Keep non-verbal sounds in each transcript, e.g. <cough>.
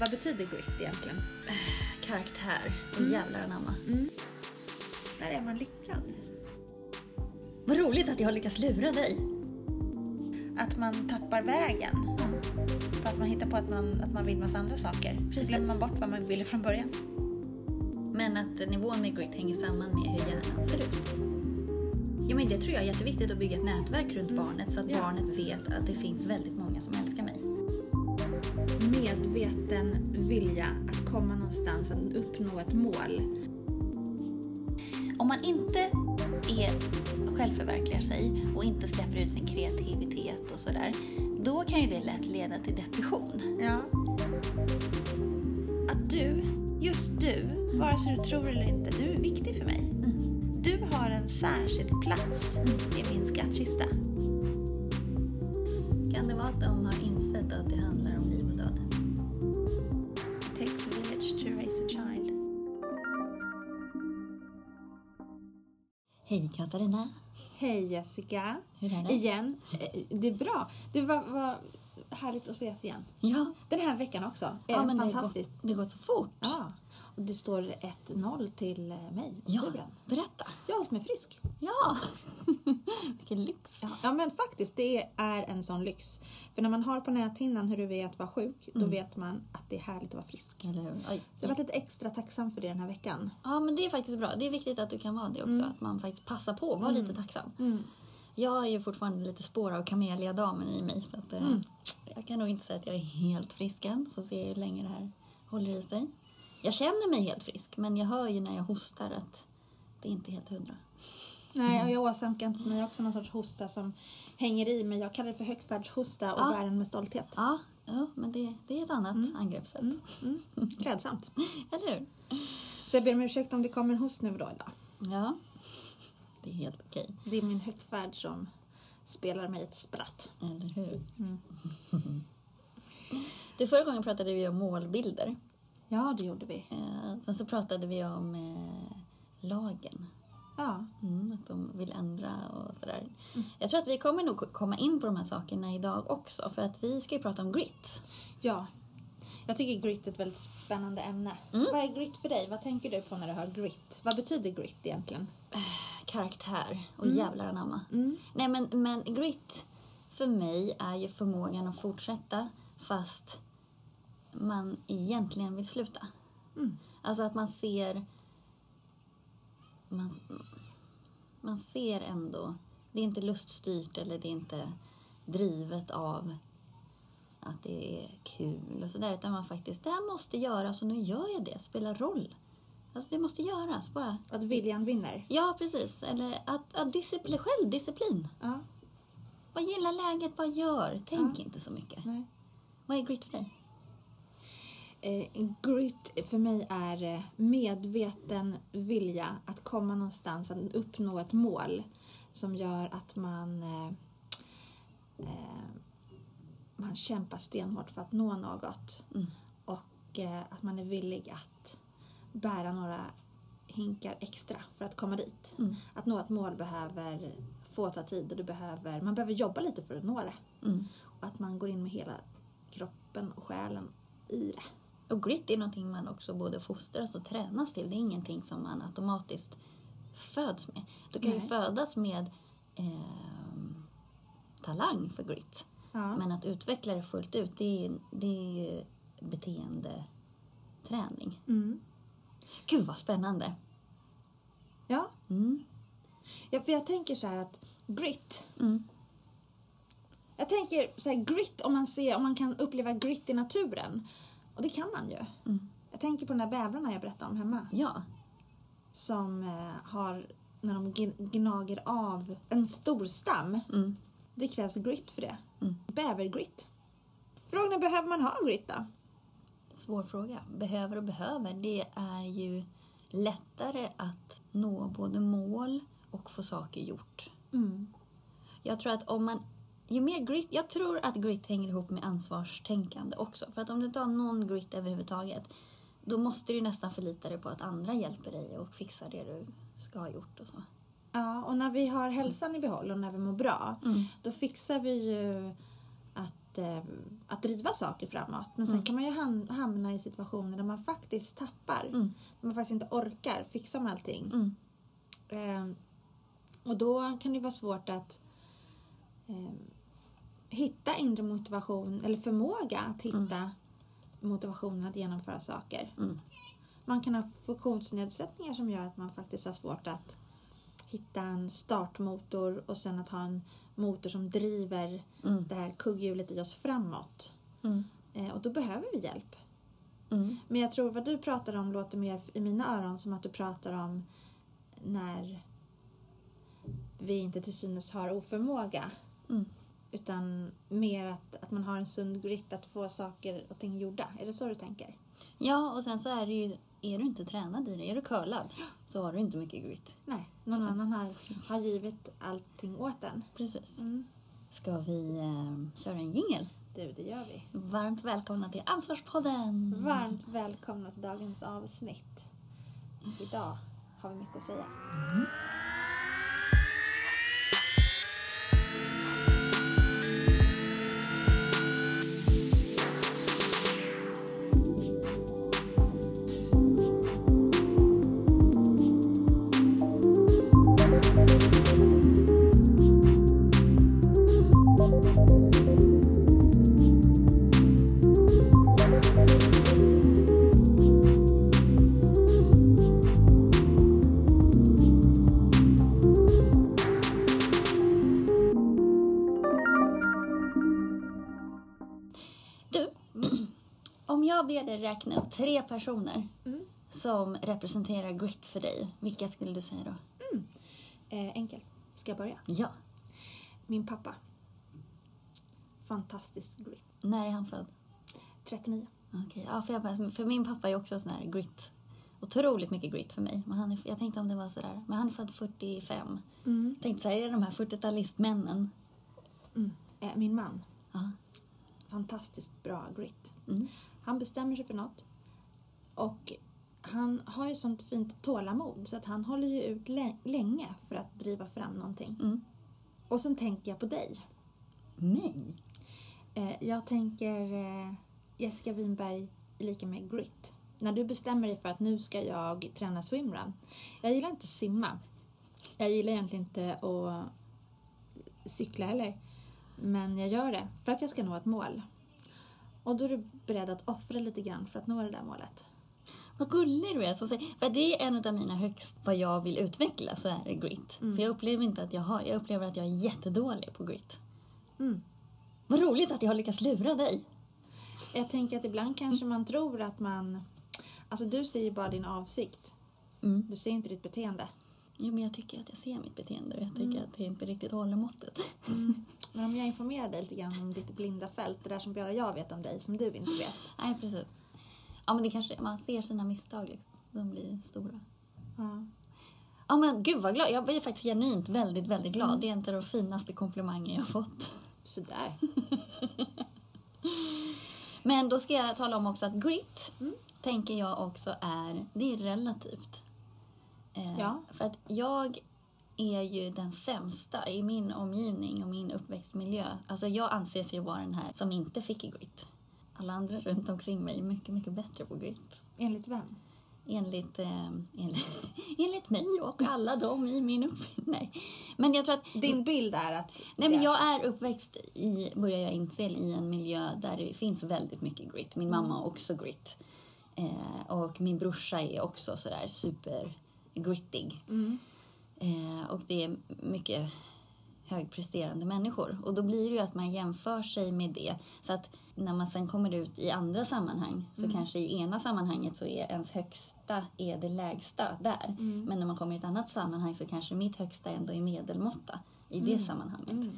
Vad betyder grit egentligen? Karaktär och jävlar anamma. När är man lyckad? Vad roligt att jag har lyckats lura dig. Att man tappar vägen. För att man hittar på att man, att man vill massa andra saker. Så Precis. glömmer man bort vad man ville från början. Men att nivån med grit hänger samman med hur hjärnan ser ut. Ja, men det tror jag är jätteviktigt att bygga ett nätverk runt barnet så att Ja. barnet vet att det finns väldigt många som älskar mig. Medveten vilja att komma någonstans, att uppnå ett mål. Om man inte är, självförverkligar sig och inte släpper ut sin kreativitet och sådär, då kan ju det lätt leda till depression. Ja. Att du, just du, vare sig du tror eller inte, du är viktig för mig. Du har en särskild plats i min skattkista. Katarina! Hej Jessica. Hur är det? Igen. Eh, Det är bra. Det var, var härligt att ses igen. Ja, Den här veckan också. Är ja det har, gått, det har gått så fort. Ja. Det står 1-0 till eh, mig och Ja, turen. berätta! Jag har hållit mig frisk. Ja! <laughs> Vilken lyx! Ja, men faktiskt, det är en sån lyx. För när man har på näthinnan hur det är att vara sjuk, då vet man att det är härligt att vara frisk. Eller hur? Oj. Så jag har varit lite extra tacksam för det den här veckan. Ja, men det är faktiskt bra. Det är viktigt att du kan vara det också. Att man faktiskt passar på att vara lite tacksam. Jag är ju fortfarande lite spår av kameliadamen i mig. Så att, eh, Jag kan nog inte säga att jag är helt frisk än. Får se hur länge det här håller i sig. Jag känner mig helt frisk, men jag hör ju när jag hostar att det är inte helt hundra. Nej, och jag åsamkar mig också någon sorts hosta som hänger i mig. Jag kallar det för högfärdshosta och Ja. bär den med stolthet. Ja, ja men det, det är ett annat angreppssätt. Mm. Klädsamt. <laughs> Eller hur? Så jag ber om ursäkt om det kommer en host nu och då idag. Ja, <laughs> det är helt okej. Det är min högfärd som spelar mig ett spratt. Eller hur? <laughs> Det förra gången pratade vi om målbilder. Ja, det gjorde vi. Eh, sen så pratade vi om eh, lagen. Ja, Mm, att de vill ändra och sådär. Jag tror att vi kommer nog komma in på de här sakerna idag också. För att vi ska ju prata om grit. ja. Jag tycker grit är ett väldigt spännande ämne. Vad är grit för dig? Vad tänker du på när du hör grit? Vad betyder grit egentligen? Karaktär och jävlar anamma. Nej men, men grit för mig är ju förmågan att fortsätta fast man egentligen vill sluta. Alltså att man ser... Man, man ser ändå... Det är inte luststyrt eller det är inte drivet av att det är kul och sådär. Utan man faktiskt, det här måste göras och nu gör jag det. Spelar roll. Alltså det måste göras bara. Att viljan vinner? Ja, precis. Eller att, att disciplin, självdisciplin. Ja. Bara gilla läget, bara gör. Tänk inte så mycket. Nej. Vad är grit för dig? Eh, grit för mig är eh, medveten vilja att komma någonstans, att uppnå ett mål som gör att man, eh, eh, man kämpar stenhårt för att nå något. Och eh, att man är villig att bära några hinkar extra för att komma dit. Att nå ett mål behöver få ta tid och du behöver, man behöver jobba lite för att nå det. Mm. Och att man går in med hela kroppen och själen i det. Och grit är någonting man också både fostras och tränas till. Det är ingenting som man automatiskt föds med. Du kan ju Nej. födas med ehm, talang för grit. Ja. Men att utveckla det fullt ut, det är, det är ju beteendeträning. Mm. Gud vad spännande! Ja. Mm. ja, för jag tänker så här att grit. Mm. Jag tänker så här grit om man, ser, om man kan uppleva grit i naturen. Och det kan man ju. Mm. Jag tänker på de där bävrarna jag berättade om hemma. Ja, Som eh, har, när de gn- gnager av en stor stam. Mm. Det krävs grit för det. Mm. Bävergrit. Frågan är, behöver man ha grit då? svår fråga. Behöver och behöver, det är ju lättare att nå både mål och få saker gjort. Mm. Jag tror att om man ju mer grit, jag tror att grit hänger ihop med ansvarstänkande också. För att om du tar någon grit överhuvudtaget, då måste du nästan förlita dig på att andra hjälper dig och fixar det du ska ha gjort och så. Ja, och när vi har hälsan i behåll och när vi mår bra, Mm. då fixar vi ju att eh, att driva saker framåt. Men sen kan man ju ham- hamna i situationer där man faktiskt tappar. Där man faktiskt inte orkar fixa med allting. Mm. Eh, och då kan det vara svårt att eh, hitta inre motivation eller förmåga att hitta motivationen att genomföra saker. Mm. Man kan ha funktionsnedsättningar som gör att man faktiskt har svårt att hitta en startmotor och sen att ha en motor som driver Mm. det här kugghjulet i oss framåt. Mm. Eh, och då behöver vi hjälp. Mm. Men jag tror vad du pratar om låter mer i mina öron som att du pratar om när vi inte till synes har oförmåga. Mm. Utan mer att, att man har en sund grit att få saker och ting gjorda. Är det så du tänker? Ja, och sen så är det ju, är du inte tränad i det, är du curlad, så har du inte mycket grit. Nej, någon annan har, har givit allting åt en. Precis. Mm. Ska vi eh, köra en jingel? Du, det gör vi. Varmt välkomna till Ansvarspodden! Varmt välkomna till dagens avsnitt. Idag har vi mycket att säga. Du, ber dig räkna upp tre personer Mm. som representerar grit för dig, vilka skulle du säga då? Eh, enkelt. Ska jag börja? Ja. Min pappa. Fantastisk grit. När är han född? 39. Okej, ja, för, jag, för min pappa är också sån här grit. Otroligt mycket grit för mig. Men han är, jag tänkte om det var sådär. Men han är född 45. Mm. Tänkte så här, är det de här 40-talistmännen? Eh, min man. Ja. Fantastiskt bra grit. Mm. Han bestämmer sig för något. Och han har ju sånt fint tålamod så att han håller ju ut lä- länge för att driva fram någonting. Mm. Och sen tänker jag på dig. Mig? Eh, jag tänker eh, Jessica Winberg lika med grit. När du bestämmer dig för att nu ska jag träna swimrun. Jag gillar inte simma. Jag gillar egentligen inte att cykla heller. Men jag gör det för att jag ska nå ett mål. Och då är du beredd att offra lite grann för att nå det där målet. Vad gullig du är. Så, säg- för det är en av mina högst vad jag vill utveckla så är det grit. För jag upplever inte att jag har, jag upplever att jag är jättedålig på grit. Mm. Vad roligt att jag har lyckats lura dig. Jag tänker att ibland kanske man tror att man... Alltså du ser ju bara din avsikt. Mm. Du ser inte ditt beteende. Jo, men jag tycker att jag ser mitt beteende och jag tycker att det inte riktigt håller måttet. <laughs> Men om jag informerar dig lite grann om ditt blinda fält, det där som bara jag vet om dig, som du inte vet. Nej, precis. Ja, men det kanske, man ser sina misstag liksom. De blir stora. Ja. Ja, men gud vad glad. Jag blir faktiskt genuint väldigt, väldigt glad. Det är inte de finaste komplimanger jag fått. Sådär. <laughs> Men då ska jag tala om också att grit tänker jag också är, det är relativt. Eh, Ja. För att jag är ju den sämsta i min omgivning och min uppväxtmiljö. Alltså jag anses ju vara den här som inte fick grit. Alla andra runt omkring mig är mycket, mycket bättre på grit. Enligt vem? Enligt, eh, enligt, <laughs> enligt mig och alla dem i min uppväxt. Men jag tror att Din bild är att... Nej, men jag är uppväxt i, börjar jag inse, i en miljö där det finns väldigt mycket grit. Min mamma har också grit. Eh, och min brorsa är också sådär super grittig. Mm. Eh, och det är mycket högpresterande människor. Och då blir det ju att man jämför sig med det. Så att när man sen kommer ut i andra sammanhang så kanske i ena sammanhanget så är ens högsta är det lägsta där. Men när man kommer i ett annat sammanhang så kanske mitt högsta ändå är medelmåtta i det sammanhanget.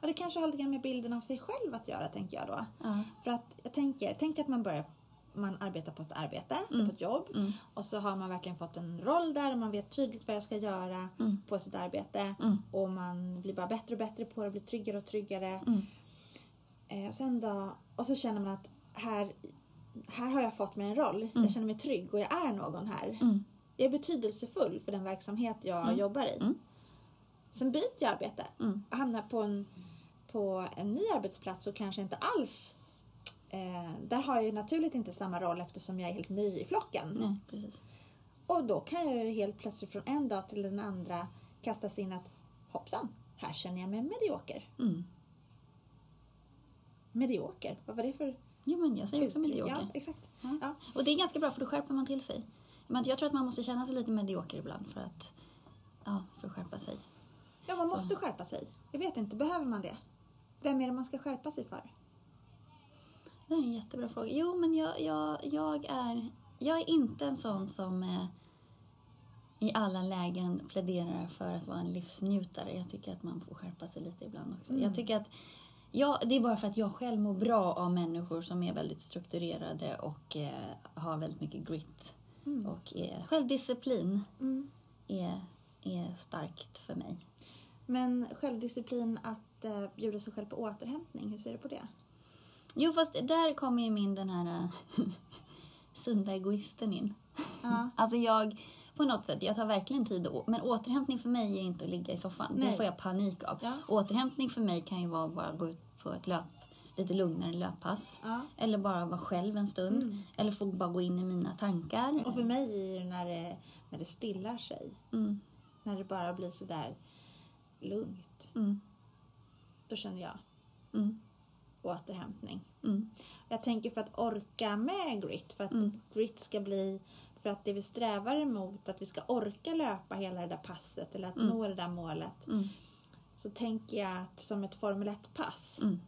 Och det kanske har lite grann med bilden av sig själv att göra, tänker jag då. Ja. För att jag tänker, tänk att man börjar man arbetar på ett arbete, Mm. på ett jobb och så har man verkligen fått en roll där och man vet tydligt vad jag ska göra Mm. på sitt arbete och man blir bara bättre och bättre på det, blir tryggare och tryggare. Mm. Eh, och, sen då, och så känner man att här, här har jag fått mig en roll, Mm. jag känner mig trygg och jag är någon här. Jag är betydelsefull för den verksamhet jag Mm. jobbar i. Sen byter jag arbete och hamnar på en på en ny arbetsplats så kanske inte alls eh, där har jag ju naturligt inte samma roll eftersom jag är helt ny i flocken. Nej, precis. Och då kan jag ju helt plötsligt från en dag till den andra kastas in att hoppsan, här känner jag mig medioker. Mm. Medioker, vad var det för Jo, men jag säger också uttryck? medioker. Ja, exakt. Ja. Ja. Och det är ganska bra för då skärper man till sig. Men jag tror att man måste känna sig lite medioker ibland för att, ja, för att skärpa sig. ja, man måste skärpa sig. Jag vet inte, behöver man det? Vem är det man ska skärpa sig för? Det är en jättebra fråga. Jo, men jag, jag, jag, är, jag är inte en sån som eh, i alla lägen pläderar för att vara en livsnjutare. Jag tycker att man får skärpa sig lite ibland också. Jag tycker att Ja, det är bara för att jag själv mår bra av människor som är väldigt strukturerade och eh, har väldigt mycket grit. Och är, självdisciplin Mm. är, är starkt för mig. Men självdisciplin att eh, bjuda sig själv på återhämtning, hur ser du på det? Jo, fast där kommer ju min den här eh, <laughs> sunda egoisten in. Ja. <laughs> Alltså jag, på något sätt, jag tar verkligen tid. å- Men återhämtning för mig är inte att ligga i soffan. Det Nej. får jag panik av. Ja. Återhämtning för mig kan ju vara bara gå ut på ett löp, lite lugnare löppass. Ja. Eller bara vara själv en stund. Eller få bara gå in i mina tankar. Och för mig är det när det, när det stillar sig. Mm, När det bara blir sådär lugnt. mm, Då känner jag mm, återhämtning. mm, Jag tänker för att orka med grit, för att Mm. grit ska bli för att det vi strävar emot, att vi ska orka löpa hela det där passet eller att nå det där målet. mm, Så tänker jag att som ett Formel 1-pass, mm,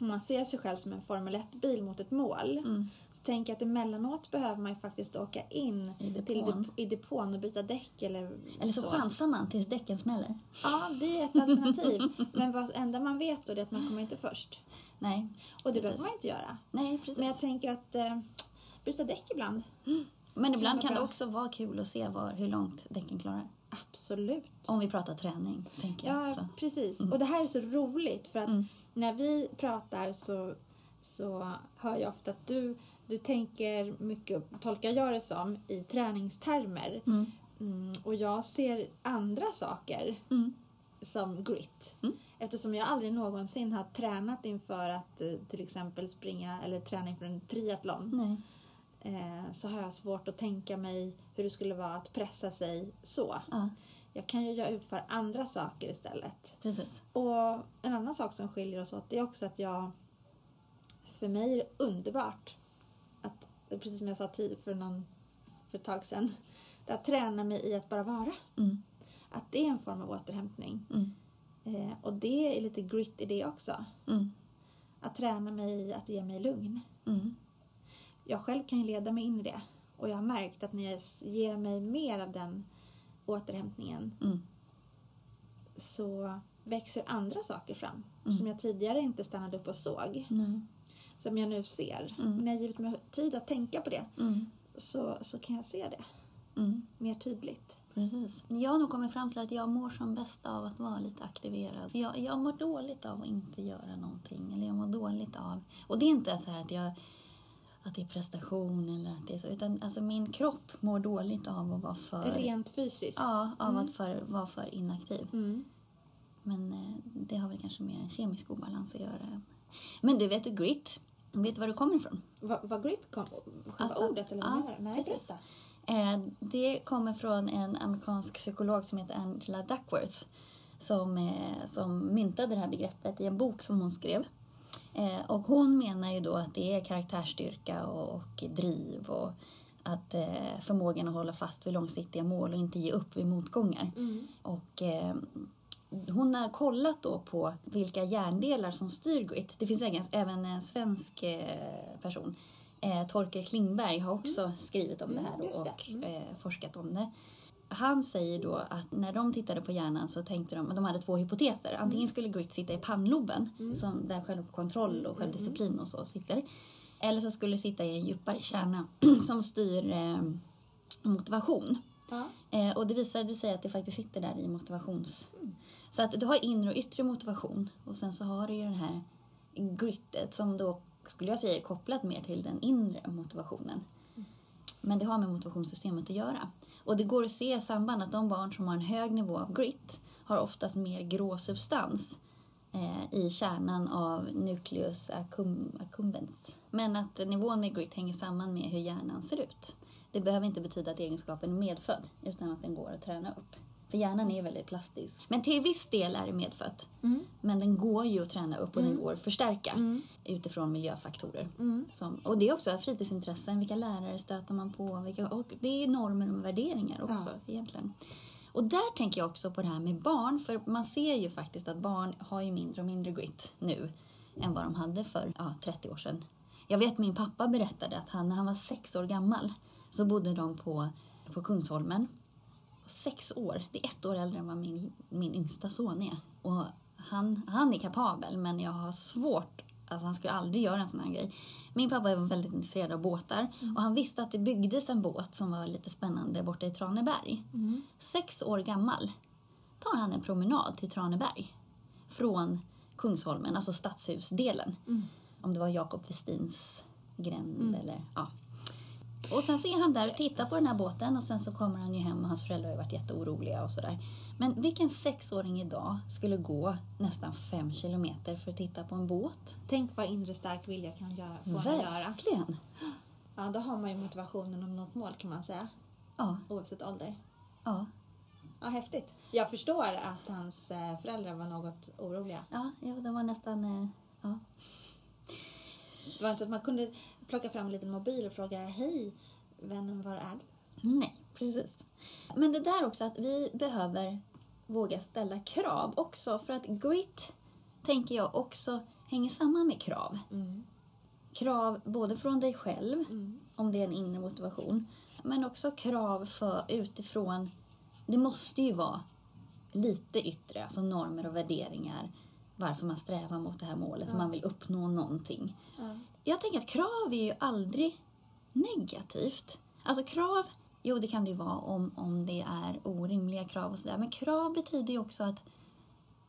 om man ser sig själv som en Formel 1-bil mot ett mål, mm. så tänker jag att emellanåt behöver man ju faktiskt åka in I depån. till dep- i depån och byta däck eller, Eller så, chansar man tills däcken smäller. Ja, det är ett alternativ. Men vad enda man vet då är att man kommer inte först. Nej, Och det behöver man inte göra. nej precis. Men jag tänker att eh, byta däck ibland. Men ibland kan det också vara kul att se var, hur långt däcken klarar. Absolut. Om vi pratar träning, tänker jag. Ja, precis. Och det här är så roligt för att Mm. när vi pratar så, så hör jag ofta att du, du tänker mycket, tolkar jag det som, i träningstermer. Mm. Mm, och jag ser andra saker Mm. som grit. Eftersom jag aldrig någonsin har tränat inför att eh, till exempel springa eller träna inför en triathlon. Nej. Eh, så har jag svårt att tänka mig hur det skulle vara att pressa sig så. Ja, Jag kan ju göra utföra andra saker istället. precis. Och en annan sak som skiljer oss åt är också att jag... För mig är det underbart att, precis som jag sa tid för, någon, för ett tag sedan, att träna mig i att bara vara. Mm. Att det är en form av återhämtning. Mm. Eh, och det är lite grit i det också. Mm. Att träna mig att ge mig lugn. Mm. Jag själv kan ju leda mig in i det. Och jag har märkt att när jag ger mig mer av den återhämtningen Mm. så växer andra saker fram Mm. som jag tidigare inte stannade upp och såg. Som jag nu ser. Mm. När jag givit mig tid att tänka på det Mm. så, så kan jag se det mer tydligt. Precis. Jag har nog kommit fram till att jag mår som bäst av att vara lite aktiverad. För Jag, jag mår dåligt av att inte göra någonting. Eller jag mår dåligt av... Och det är inte så här att jag att det är prestation eller att det är så. Utan alltså min kropp mår dåligt av att vara för... Rent fysiskt. Ja, av att för, vara för inaktiv. Mm. Men eh, det har väl kanske mer en kemisk obalans att göra. Men du, vet du grit? Vet du var det kommer ifrån? Vad, grit kom? Själva Alltså, ordet eller ja? Nej, precis. berätta. Eh, det kommer från en amerikansk psykolog som heter Angela Duckworth som, eh, som myntade det här begreppet i en bok som hon skrev. Eh, och hon menar ju då att det är karaktärsstyrka och, och driv och att eh, förmågan att hålla fast vid långsiktiga mål och inte ge upp vid motgångar. Mm. Och eh, hon har kollat då på vilka hjärndelar som styr grit. Det finns även, en svensk person. Eh, Torkel Klingberg har också skrivit om det här Mm, det. och eh, forskat om det. Han säger då att när de tittade på hjärnan så tänkte de, de hade två hypoteser. Mm. Antingen skulle grit sitta i pannloben, som där självkontroll och självdisciplin och så sitter. Eller så skulle det sitta i en djupare kärna <clears throat> som styr eh, motivation. Ja. Eh, och det visade sig att det faktiskt sitter där i motivations... Så att du har inre och yttre motivation och sen så har du ju den här grittet som då skulle jag säga är kopplat mer till den inre motivationen. Men det har med motivationssystemet att göra. Och det går att se samband att de barn som har en hög nivå av grit har oftast mer grå substans eh, i kärnan av nucleus accumbens. Men att nivån med grit hänger samman med hur hjärnan ser ut. Det behöver inte betyda att egenskapen är medfödd, utan att den går att träna upp. För hjärnan är väldigt plastisk. Men till viss del är det medfött. Mm. Men den går ju att träna upp och den går att förstärka utifrån miljöfaktorer. Mm. Som, och det är också fritidsintressen. Vilka lärare stöter man på? Vilka, och det är normer och värderingar också egentligen. Och där tänker jag också på det här med barn. För man ser ju faktiskt att barn har ju mindre och mindre grit nu än vad de hade för ja, 30 år sedan. Jag vet min pappa berättade att han, när han var sex år gammal så bodde de på, på Kungsholmen sex år. Det är ett år äldre än vad min, min yngsta son är. Och han, han är kapabel, men jag har svårt Alltså han skulle aldrig göra en sån här grej. Min pappa var väldigt intresserad av båtar och han visste att det byggdes en båt som var lite spännande borta i Traneberg. Sex år gammal tar han en promenad till Traneberg från Kungsholmen, alltså stadshusdelen. Om det var Jakob Westins gränd eller ja. Och sen så är han där och tittar på den här båten och sen så kommer han ju hem och hans föräldrar har ju varit jätteoroliga och sådär. Men vilken sexåring idag skulle gå nästan fem kilometer för att titta på en båt? Tänk vad inre stark vilja kan göra, få en att göra. Verkligen! Ja, då har man ju motivationen om något mål kan man säga. Ja, Oavsett ålder. ja, Ja, häftigt. Jag förstår att hans eh, föräldrar var något oroliga. ja, ja det var nästan... eh, Ja. Det var inte att man kunde plocka fram en liten mobil och fråga Hej, vännen, var är du? Nej, precis. Men det där också att vi behöver våga ställa krav också för att grit tänker jag också hänger samman med krav. Krav både från dig själv, om det är en inre motivation, men också krav för utifrån, det måste ju vara lite yttre, alltså normer och värderingar, varför man strävar mot det här målet, man vill uppnå någonting. Jag tänker att krav är ju aldrig negativt. Alltså krav, jo det kan det ju vara om, om det är orimliga krav och sådär, men krav betyder ju också att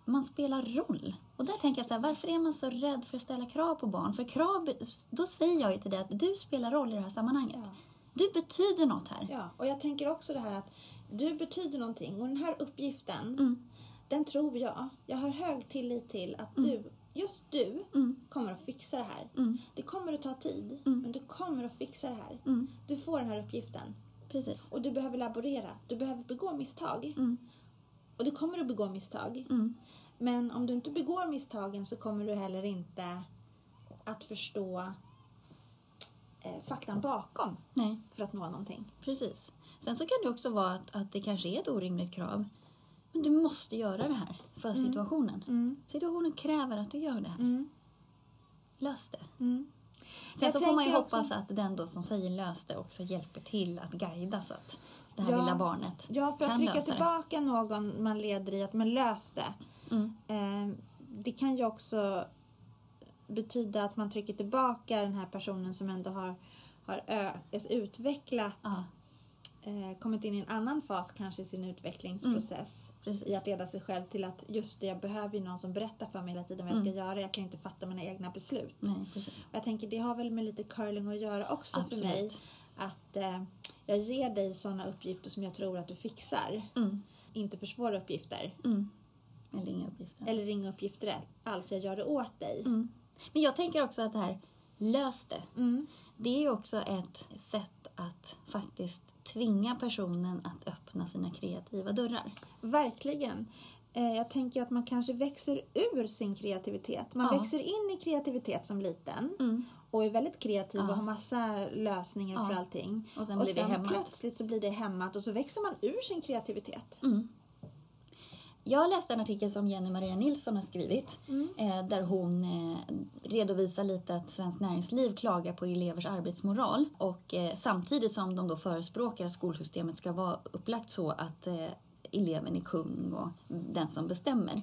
man spelar roll. Och där tänker jag så här, varför är man så rädd för att ställa krav på barn? För krav, då säger jag ju till dig att du spelar roll i det här sammanhanget. Ja. Du betyder något här. Ja, och jag tänker också det här att du betyder någonting och den här uppgiften, Mm. den tror jag, jag har hög tillit till att du, just du, kommer att fixa det här. Det kommer att ta tid, men du kommer att fixa det här. Du får den här uppgiften. Precis. Och du behöver laborera, du behöver begå misstag. Och du kommer att begå misstag. Men om du inte begår misstagen så kommer du heller inte att förstå eh, faktan bakom Nej, för att nå någonting. precis. Sen så kan det också vara att, att det kanske är ett orimligt krav. Men du måste göra det här för situationen. Situationen kräver att du gör det här. Lös det. Sen Jag så får man ju tänker också- hoppas att den då som säger lös det också hjälper till att guida så att det här Ja. lilla barnet Ja, för att trycka lösa det. tillbaka någon man leder i att man lös det. Mm. Eh, det kan ju också betyda att man trycker tillbaka den här personen som ändå har, har ö- utvecklat, Ja, eh, kommit in i en annan fas kanske i sin utvecklingsprocess. precis. I att leda sig själv till att just det, jag behöver ju någon som berättar för mig hela tiden vad jag Mm. ska göra. Jag kan inte fatta mina egna beslut. Nej, precis. Jag tänker det har väl med lite curling att göra också Absolut. för mig. Att eh, jag ger dig sådana uppgifter som jag tror att du fixar. Mm. Inte för svåra uppgifter. Mm. Eller inga uppgifter. Eller inga uppgifter alls. Jag gör det åt dig. Mm. Men jag tänker också att det här lös det. Det är också ett sätt att faktiskt tvinga personen att öppna sina kreativa dörrar. Verkligen. Eh, jag tänker att man kanske växer ur sin kreativitet. Man Ja. växer in i kreativitet som liten. Mm. Och är väldigt kreativ Ja. och har massa lösningar Ja. för allting. Och sen det hämmat. plötsligt så blir det hämmat och så växer man ur sin kreativitet. Mm. Jag läste en artikel som Jenny Maria Nilsson har skrivit eh, där hon eh, redovisar lite att Svenskt Näringsliv klagar på elevers arbetsmoral och eh, samtidigt som de då förespråkar att skolsystemet ska vara upplagt så att eleven är kung och den som bestämmer.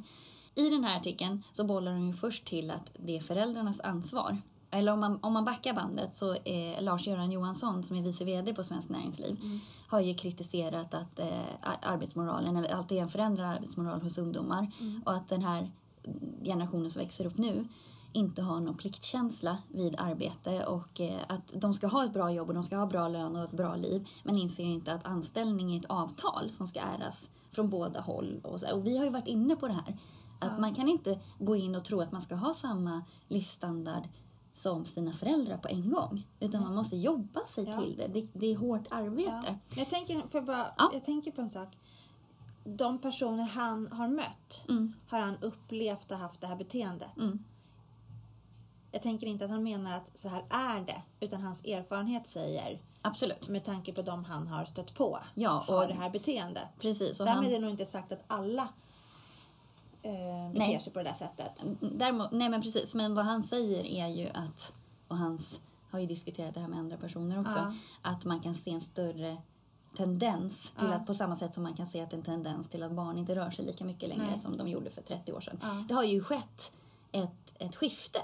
I den här artikeln så bollar hon ju först till att det är föräldrarnas ansvar. Eller om man, om man backar bandet så är Lars-Göran Johansson som är vice VD på Svenskt Näringsliv har ju kritiserat att eh, ar- arbetsmoralen, eller att det är en förändrad arbetsmoral hos ungdomar. Och att den här generationen som växer upp nu inte har någon pliktkänsla vid arbete. Och eh, att de ska ha ett bra jobb och de ska ha bra lön och ett bra liv men inser inte att anställning är ett avtal som ska äras från båda håll. Och, och vi har ju varit inne på det här. Att man kan inte gå in och tro att man ska ha samma livsstandard som sina föräldrar på en gång. Utan man måste jobba sig Ja. till det. det. Det är hårt arbete. Jag, tänker, bara, Ja. jag tänker på en sak. De personer han har mött Mm. har han upplevt och haft det här beteendet. Mm. Jag tänker inte att han menar att så här är det, utan hans erfarenhet säger, Absolut. med tanke på de han har stött på, Ja, har och- det här beteendet. Precis. Och Därmed han, är det nog inte sagt att alla eh, beter Nej. sig på det där sättet. däremot, nej men precis, men vad han säger är ju att, och hans har ju diskuterat det här med andra personer också, Ja. att man kan se en större tendens till Ja. att på samma sätt som man kan se att en tendens till att barn inte rör sig lika mycket längre Nej. som de gjorde för 30 år sedan. Ja. Det har ju skett ett, ett skifte.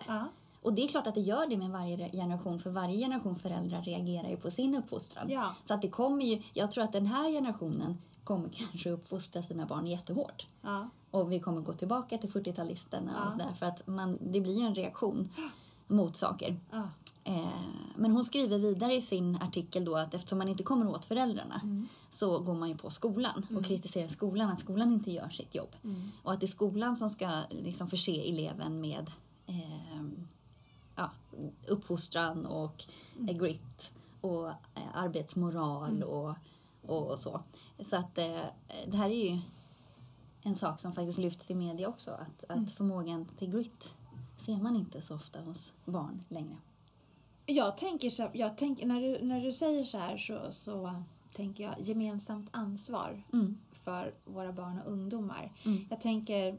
Och det är klart att det gör det med varje generation, för varje generation föräldrar reagerar ju på sin uppfostran. Ja. Så att det kommer ju, jag tror att den här generationen kommer kanske uppfostra sina barn jättehårt. Ja. Och vi kommer gå tillbaka till 40-talisterna Ja. och sådär för att man, det blir ju en reaktion <gasps> mot saker. Ja. Eh, men hon skriver vidare i sin artikel då att eftersom man inte kommer åt föräldrarna Mm. så går man ju på skolan och kritiserar skolan att skolan inte gör sitt jobb. Mm. Och att det är skolan som ska liksom förse eleven med eh, ja, uppfostran och eh, grit och eh, arbetsmoral och, och, och så. Så att eh, det här är ju en sak som faktiskt lyfts i media också. Att, att förmågan till grit ser man inte så ofta hos barn längre. Jag tänker så, jag tänker, när, du, när du säger så här så, så tänker jag gemensamt ansvar Mm. för våra barn och ungdomar. Mm. Jag tänker,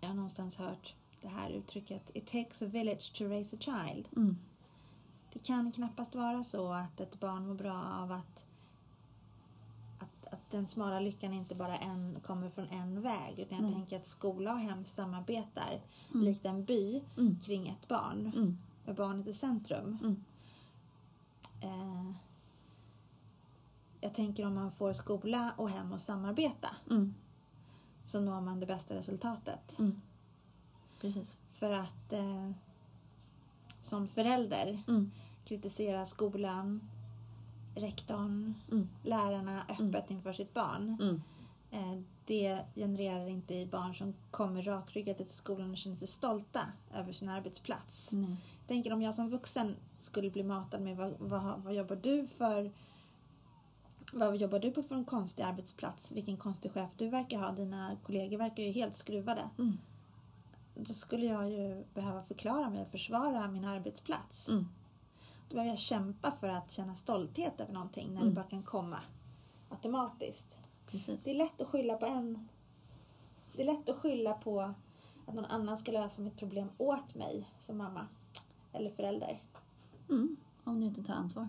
jag har någonstans hört det här uttrycket It takes a village to raise a child. Mm. Det kan knappast vara så att ett barn mår bra av att den smala lyckan inte bara en, kommer från en väg. Utan jag Nej. tänker att skola och hem samarbetar likt en by Mm. kring ett barn. Mm. Med barnet i centrum. Mm. Eh, jag tänker om man får skola och hem att samarbeta Mm. så når man det bästa resultatet. Mm. Precis. För att eh, som förälder Mm. kritisera skolan, rektorn, Mm. lärarna öppet inför sitt barn. Mm. Eh, det genererar inte i barn som kommer rakryggat till skolan och känner sig stolta över sin arbetsplats. Nej. tänker om jag som vuxen skulle bli matad med vad, vad, vad jobbar du för vad jobbar du på för en konstig arbetsplats? Vilken konstig chef du verkar ha. Dina kollegor verkar ju helt skruvade. Mm. Då skulle jag ju behöva förklara mig och försvara min arbetsplats. Mm. Då behöver jag kämpa för att känna stolthet över någonting när Mm. det bara kan komma automatiskt. Precis. Det är lätt att skylla på en. Det är lätt att skylla på att någon annan ska lösa mitt problem åt mig som mamma eller förälder. Mm. Om du inte tar ansvar.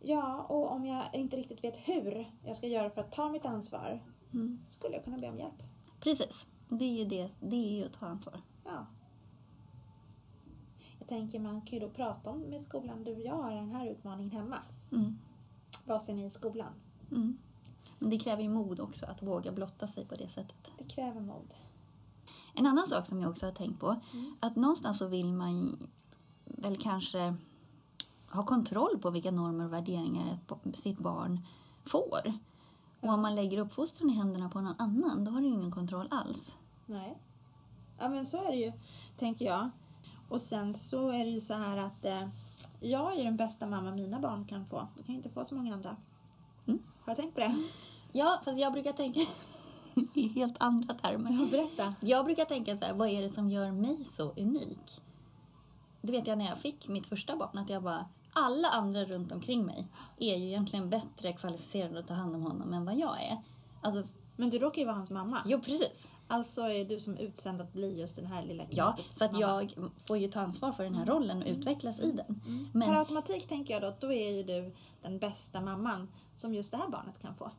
Ja, och om jag inte riktigt vet hur jag ska göra för att ta mitt ansvar Mm. skulle jag kunna be om hjälp. Precis. Det är ju det. Det är ju att ta ansvar. Ja. Jag tänker man kan ju då prata om med skolan. Du, jag har den här utmaningen hemma. Mm. Vad ser ni i skolan? Mm. Men det kräver ju mod också att våga blotta sig på det sättet. Det kräver mod. En annan sak som jag också har tänkt på, att någonstans så vill man väl kanske ha kontroll på vilka normer och värderingar sitt barn får. Och om man lägger uppfostran i händerna på någon annan, då har du ingen kontroll alls. Nej. Ja, men så är det ju, tänker jag. Och sen så är det ju så här att eh, jag är den bästa mamma mina barn kan få. De kan ju inte få så många andra. Mm. Har du tänkt på det? Ja, fast jag brukar tänka <laughs> i helt andra termer. Ja, berätta. Jag brukar tänka så här, vad är det som gör mig så unik? Det vet jag när jag fick mitt första barn, att jag bara, alla andra runt omkring mig är ju egentligen bättre kvalificerade att ta hand om honom än vad jag är. Alltså, Men du råkar ju vara hans mamma. jo precis. Alltså är du som utsänd att bli just den här lilla Ja, så att jag får ju ta ansvar för den här rollen och utvecklas i den. Per Men, automatik tänker jag då att då är ju du den bästa mamman som just det här barnet kan få.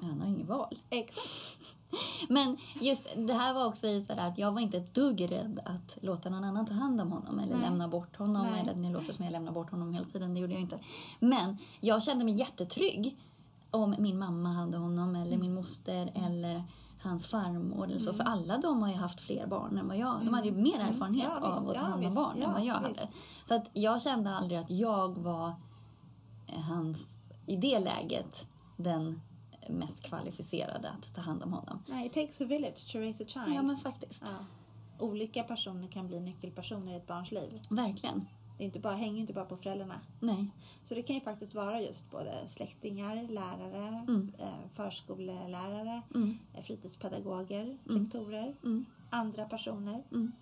han har inget val. Exakt. <laughs> Men just det här var också i sådär att jag var inte ett dugg rädd att låta någon annan ta hand om honom eller Nej. lämna bort honom. Nej. Eller det låter som jag lämnar bort honom hela tiden, det gjorde jag inte. Men jag kände mig jättetrygg om min mamma hade honom eller Mm. min moster eller hans farmor eller så. För alla de har ju haft fler barn än vad jag. De hade ju mer erfarenhet Mm. Ja, visst. av att ta Ja, hand om barn än Ja, vad jag visst. hade. Så att jag kände aldrig att jag var eh, hans, i det läget, den mest kvalificerade att ta hand om honom. Nej, it takes a village to raise a child. Ja, men faktiskt. Ja. Olika personer kan bli nyckelpersoner i ett barns liv. Verkligen. Det inte bara, hänger inte bara på föräldrarna. Nej. Så det kan ju faktiskt vara just både släktingar, lärare, Mm. eh, förskolelärare, Mm. eh, fritidspedagoger, Mm. rektorer, Mm. andra personer, Mm.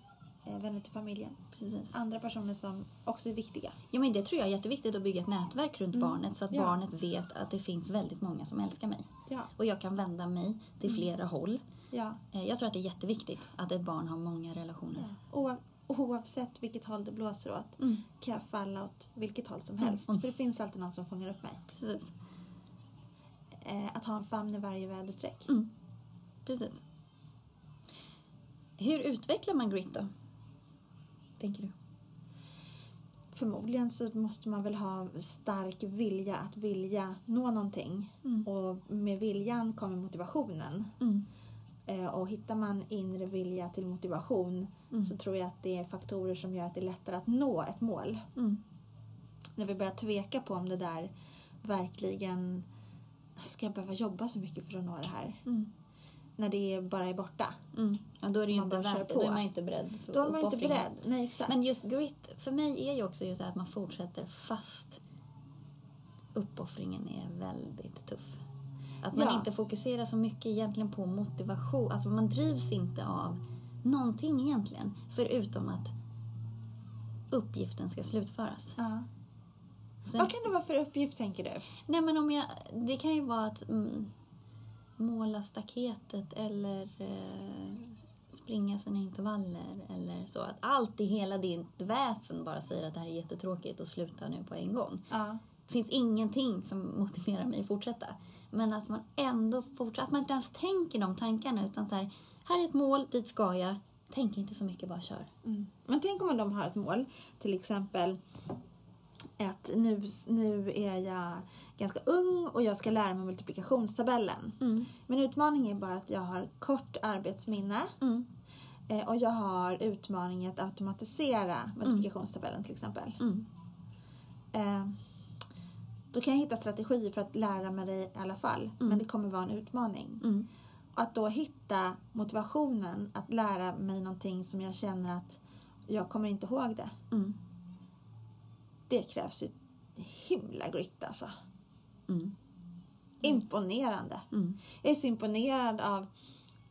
eh, vänner till familjen. Precis. Andra personer som också är viktiga. Ja, men det tror jag är jätteviktigt att bygga ett nätverk runt Mm. barnet så att Ja. barnet vet att det finns väldigt många som älskar mig. Ja, Och jag kan vända mig till Mm. flera håll. ja. Jag tror att det är jätteviktigt att ett barn har många relationer. Oav, oavsett vilket håll det blåser åt Mm. kan jag falla åt vilket håll som Mm. helst. Mm. För det finns alltid någon som fångar upp mig. Precis. Eh, att ha en famn i varje väderstreck. Mm. Precis. Hur utvecklar man grit då? Tänker du? Förmodligen så måste man väl ha stark vilja att vilja nå någonting. Mm. Och med viljan kommer motivationen. Eh, och hittar man inre vilja till motivation Mm. så tror jag att det är faktorer som gör att det är lättare att nå ett mål. Mm. När vi börjar tveka på om det där verkligen ska jag behöva jobba så mycket för att nå det här? Mm. När det bara är borta. Mm. Ja, då är det ju Man inte värt. Då är man inte beredd för Då är man inte beredd. Nej, exakt. Men just grit, för mig är ju också just att man fortsätter fast uppoffringen är väldigt tuff. Att man Ja. inte fokuserar så mycket egentligen på motivation. Alltså man drivs inte av någonting egentligen. Förutom att uppgiften ska slutföras. ja. Sen, Vad kan det vara för uppgift tänker du? nej men om jag, det kan ju vara att mm, måla staketet eller eh, springa sina intervaller eller så. Att allt i hela ditt väsen bara säger att det här är jättetråkigt och sluta nu på en gång. Ja. Det finns ingenting som motiverar mig att fortsätta. Men att man ändå fortsätter, att man inte ens tänker de tankarna utan så här, här är ett mål, dit ska jag. Tänk inte så mycket, bara kör. Mm. Men tänk om de har ett mål, till exempel att nu, nu är jag ganska ung och jag ska lära mig multiplikationstabellen. Mm. Min utmaning är bara att jag har kort arbetsminne Mm. eh, och jag har utmaningen att automatisera multiplikationstabellen till exempel. Mm. Eh, då kan jag hitta strategier för att lära mig det i alla fall, men det kommer vara en utmaning. Mm. Att då hitta motivationen att lära mig någonting som jag känner att jag kommer inte ihåg det. Mm. Det krävs ju himla grit alltså. Mm. Imponerande. Mm. Jag är så imponerad av,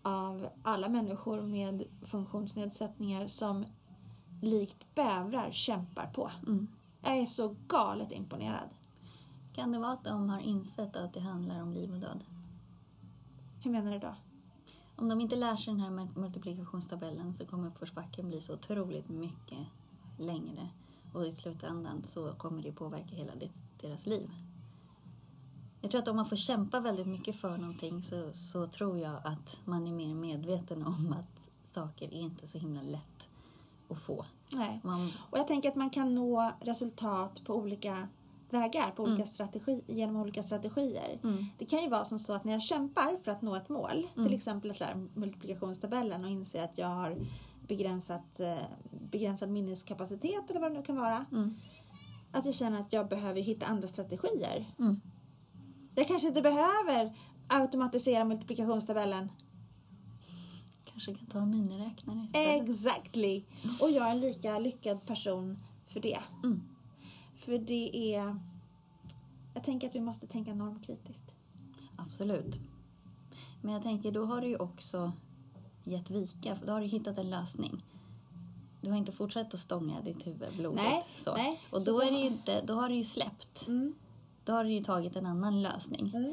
av alla människor med funktionsnedsättningar som likt bävrar kämpar på. Mm. Jag är så galet imponerad. Kan det vara att de har insett att det handlar om liv och död? Hur menar du då? Om de inte lär sig den här mul- multiplikationstabellen så kommer uppförsbacken bli så otroligt mycket längre. Och i slutändan så kommer det påverka hela deras liv. Jag tror att om man får kämpa väldigt mycket för någonting så, så tror jag att man är mer medveten om att saker är inte så himla lätt att få. Nej. Man, Och jag tänker att man kan nå resultat på olika vägar, på olika Mm. strategi, genom olika strategier. mm, Det kan ju vara som så att när jag kämpar för att nå ett mål, till exempel att lära multiplikationstabellen och inser att jag har begränsat, eh, begränsad minneskapacitet eller vad det nu kan vara. mm, Att jag känner att jag behöver hitta andra strategier. mm. Jag kanske inte behöver automatisera multiplikationstabellen. Kanske kan ta en miniräknare istället. Exactly! Och jag är en lika lyckad person för det. Mm. För det är... Jag tänker att vi måste tänka normkritiskt. Absolut. Men jag tänker, då har du ju också gett vika. För då har du hittat en lösning. Du har inte fortsatt att stånga ditt huvud blodigt. Nej, så. nej. Och Så då, då- är det ju inte, då har du ju släppt. Mm. Då har du ju tagit en annan lösning. Mm.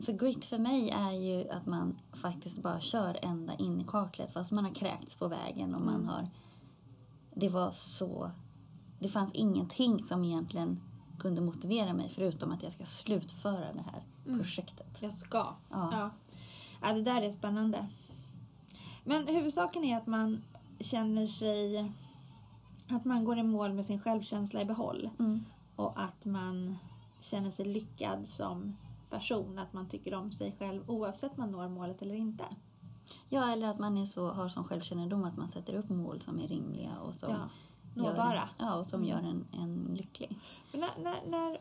För grit för mig är ju att man faktiskt bara kör ända in i kaklet fast man har kräkts på vägen och man Mm. har... Det var så... Det fanns ingenting som egentligen kunde motivera mig förutom att jag ska slutföra det här Mm. projektet. Jag ska. Ja. Ja. ja, det där är spännande. Men huvudsaken är att man känner sig... Att man går i mål med sin självkänsla i behåll. Mm. Och att man känner sig lyckad som person. Att man tycker om sig själv oavsett man når målet eller inte. Ja, eller att man är så, har sån självkännedom att man sätter upp mål som är rimliga och som, Ja, nåbara. ja, och som gör en, en lycklig. Men när, när, när...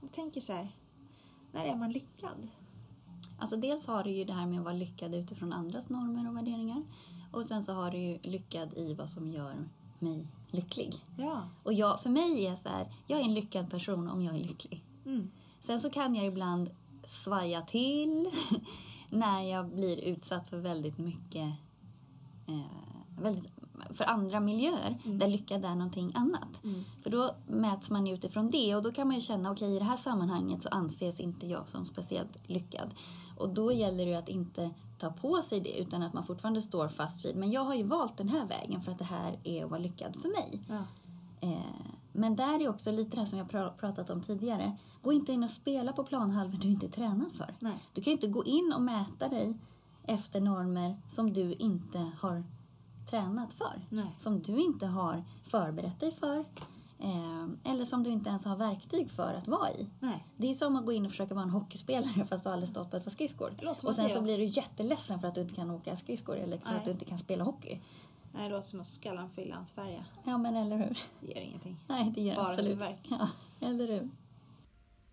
Jag tänker så här. När är man lyckad? Alltså dels har du ju det här med att vara lyckad utifrån andras normer och värderingar. Och sen så har du ju lyckad i vad som gör mig lycklig. Ja. Och jag, för mig är så här, jag är en lyckad person om jag är lycklig. Mm. Sen så kan jag ibland svaja till <laughs> när jag blir utsatt för väldigt mycket eh, väldigt, för andra miljöer där lyckad är någonting annat. För då mäts man utifrån det och då kan man ju känna okej i det här sammanhanget så anses inte jag som speciellt lyckad. Och då gäller det ju att inte ta på sig det utan att man fortfarande står fast vid men jag har ju valt den här vägen för att det här är att vara lyckad för mig. Ja. Eh, men där är också lite det här som jag pra- pratat om tidigare. Gå inte in och spela på planhalvor du inte är tränad för. Nej. Du kan ju inte gå in och mäta dig efter normer som du inte har tränat för. Nej. Som du inte har förberett dig för. Eh, eller som du inte ens har verktyg för att vara i. Nej. Det är som att gå in och försöka vara en hockeyspelare <laughs> fast du aldrig stått på ett par skridskor. Och sen så blir du jätteledsen för att du inte kan åka skridskor eller för Nej. att du inte kan spela hockey. Nej, det låter som att skallan fylla en Sverige. Ja men eller hur? Det ger ingenting. <laughs> Nej, det ger Bara absolut. huvudvärk. Ja, eller hur?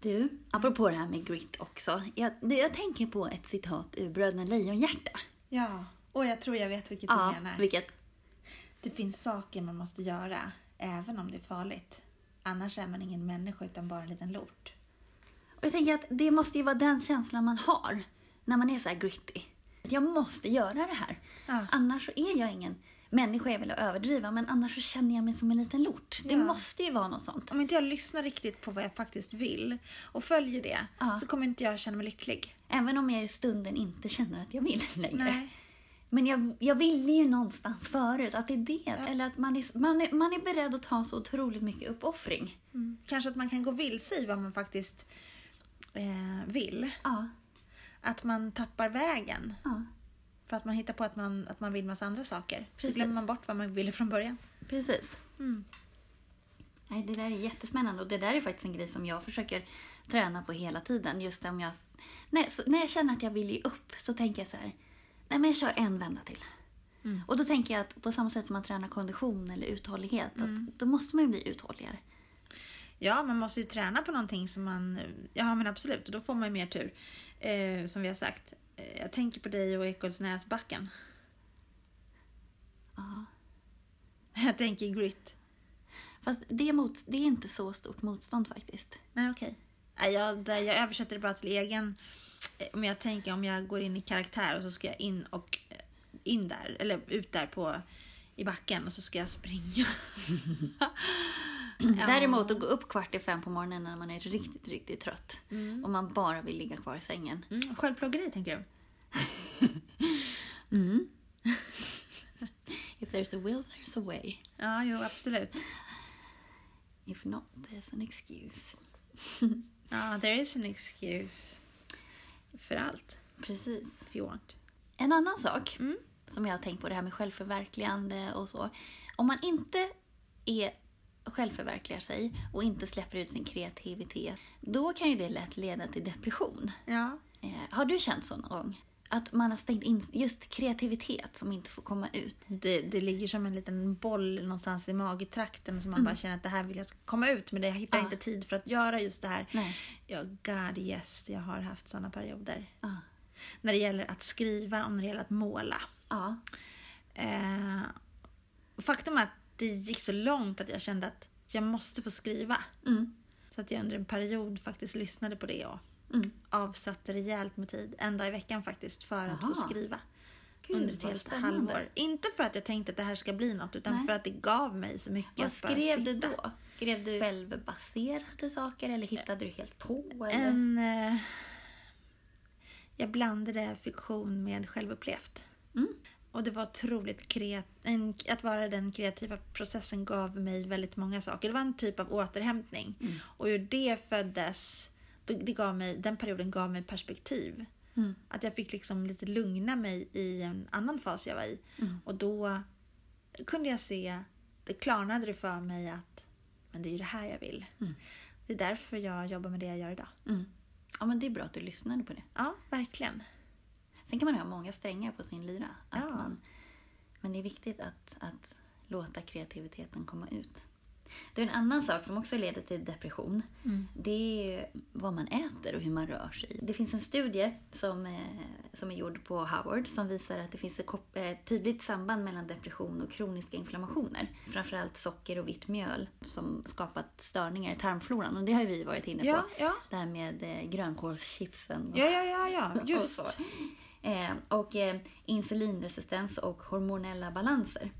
Du, apropå det här med grit också. Jag, jag tänker på ett citat ur Bröderna Lejonhjärta. Ja, och jag tror jag vet vilket Ja, du menar. vilket? Det finns saker man måste göra, även om det är farligt. Annars är man ingen människa utan bara en liten lort. Och jag tänker att det måste ju vara den känslan man har när man är så här gritty. Jag måste göra det här. Ja. Annars så är jag ingen människa, jag vill överdriva, men annars så känner jag mig som en liten lort. Det Ja. måste ju vara något sånt. Om inte jag lyssnar riktigt på vad jag faktiskt vill och följer det Ja. så kommer inte jag känna mig lycklig. Även om jag i stunden inte känner att jag vill <laughs> längre. Nej. Men jag, jag ville ju någonstans förut att det är det. Eller att man är, man, är, man är beredd att ta så otroligt mycket uppoffring. Kanske att man kan gå vilse i vad man faktiskt eh, vill. Ja, Att man tappar vägen. ja, För att man hittar på att man, att man vill massa andra saker. Precis. Så glömmer man bort vad man ville från början. precis. Mm. Nej, det där är jättespännande och det där är faktiskt en grej som jag försöker träna på hela tiden. Just om jag, när, så, när jag känner att jag vill ge upp så tänker jag så här, nej men jag kör en vända till. Mm. Och då tänker jag att på samma sätt som man tränar kondition eller uthållighet, Mm. då måste man ju bli uthålligare. Ja, man måste ju träna på någonting som man... Ja, men absolut. Och då får man ju mer tur. Eh, som vi har sagt. Eh, jag tänker på dig och Ekolsnäsbacken. Ja. <laughs> Jag tänker grit. Fast det är, mot, det är inte så stort motstånd faktiskt. Nej, okej. Nej, Jag, jag översätter det bara till egen... eh, Om jag tänker om jag går in i karaktär och så ska jag in och eh, in där, eller ut där på i backen och så ska jag springa. <laughs> Däremot att gå upp kvart i fem på morgonen när man är riktigt, riktigt trött Mm. och man bara vill ligga kvar i sängen. Mm, självplågeri tänker du? <laughs> If there's a will, there's a way. Ja, jo absolut. If not, there's an excuse. <laughs> Ja, there is an excuse. För allt. Precis. If you want. En annan sak Mm. som jag har tänkt på, det här med självförverkligande och så. Om man inte är självförverkligar sig och inte släpper ut sin kreativitet, då kan ju det lätt leda till depression. Ja. Eh, har du känt så någon gång? Att man har stängt in just kreativitet som inte får komma ut. Det, det ligger som en liten boll någonstans i magtrakten som man bara känner att det här vill jag ska komma ut men jag hittar Mm. Ja. inte tid för att göra just det här. Nej. Ja, God yes, jag har haft sådana perioder. Ja. När det gäller att skriva och när det gäller att måla. Ja. Eh, faktum är att det gick så långt att jag kände att jag måste få skriva. Mm. Så att jag under en period faktiskt lyssnade på det och Mm. avsatte rejält med tid, en dag i veckan faktiskt, för att få Aha. skriva. Gud, under ett helt spännande. halvår. Inte för att jag tänkte att det här ska bli något, utan Nej. för att det gav mig så mycket Vad skrev du då? Skrev du självbaserade saker eller hittade du helt på? Eller? En, eh, jag blandade fiktion med självupplevt. Mm. Och det var otroligt kreat- en, Att vara den kreativa processen gav mig väldigt många saker. Det var en typ av återhämtning. Mm. Och ur det föddes... Det gav mig, den perioden gav mig perspektiv. Mm. Att jag fick liksom lite lugna mig i en annan fas jag var i. Mm. Och då kunde jag se, det klarnade det för mig att men det är ju det här jag vill. Mm. Det är därför jag jobbar med det jag gör idag. Mm. Ja, men det är bra att du lyssnade på det. Ja, verkligen. Sen kan man ha många strängar på sin lyra. Att Ja. man, men det är viktigt att, att låta kreativiteten komma ut. Det är en annan sak som också leder till depression. Mm. Det är vad man äter och hur man rör sig. Det finns en studie som, eh, som är gjord på Howard som visar att det finns ett tydligt samband mellan depression och kroniska inflammationer. Framförallt socker och vitt mjöl som skapat störningar i tarmfloran. Och det har ju vi varit inne på. Ja, ja. Det här med eh, grönkålschipsen. och- Ja, ja, ja, ja. <laughs> och Just. Eh, och eh, insulinresistens och hormonella balanser.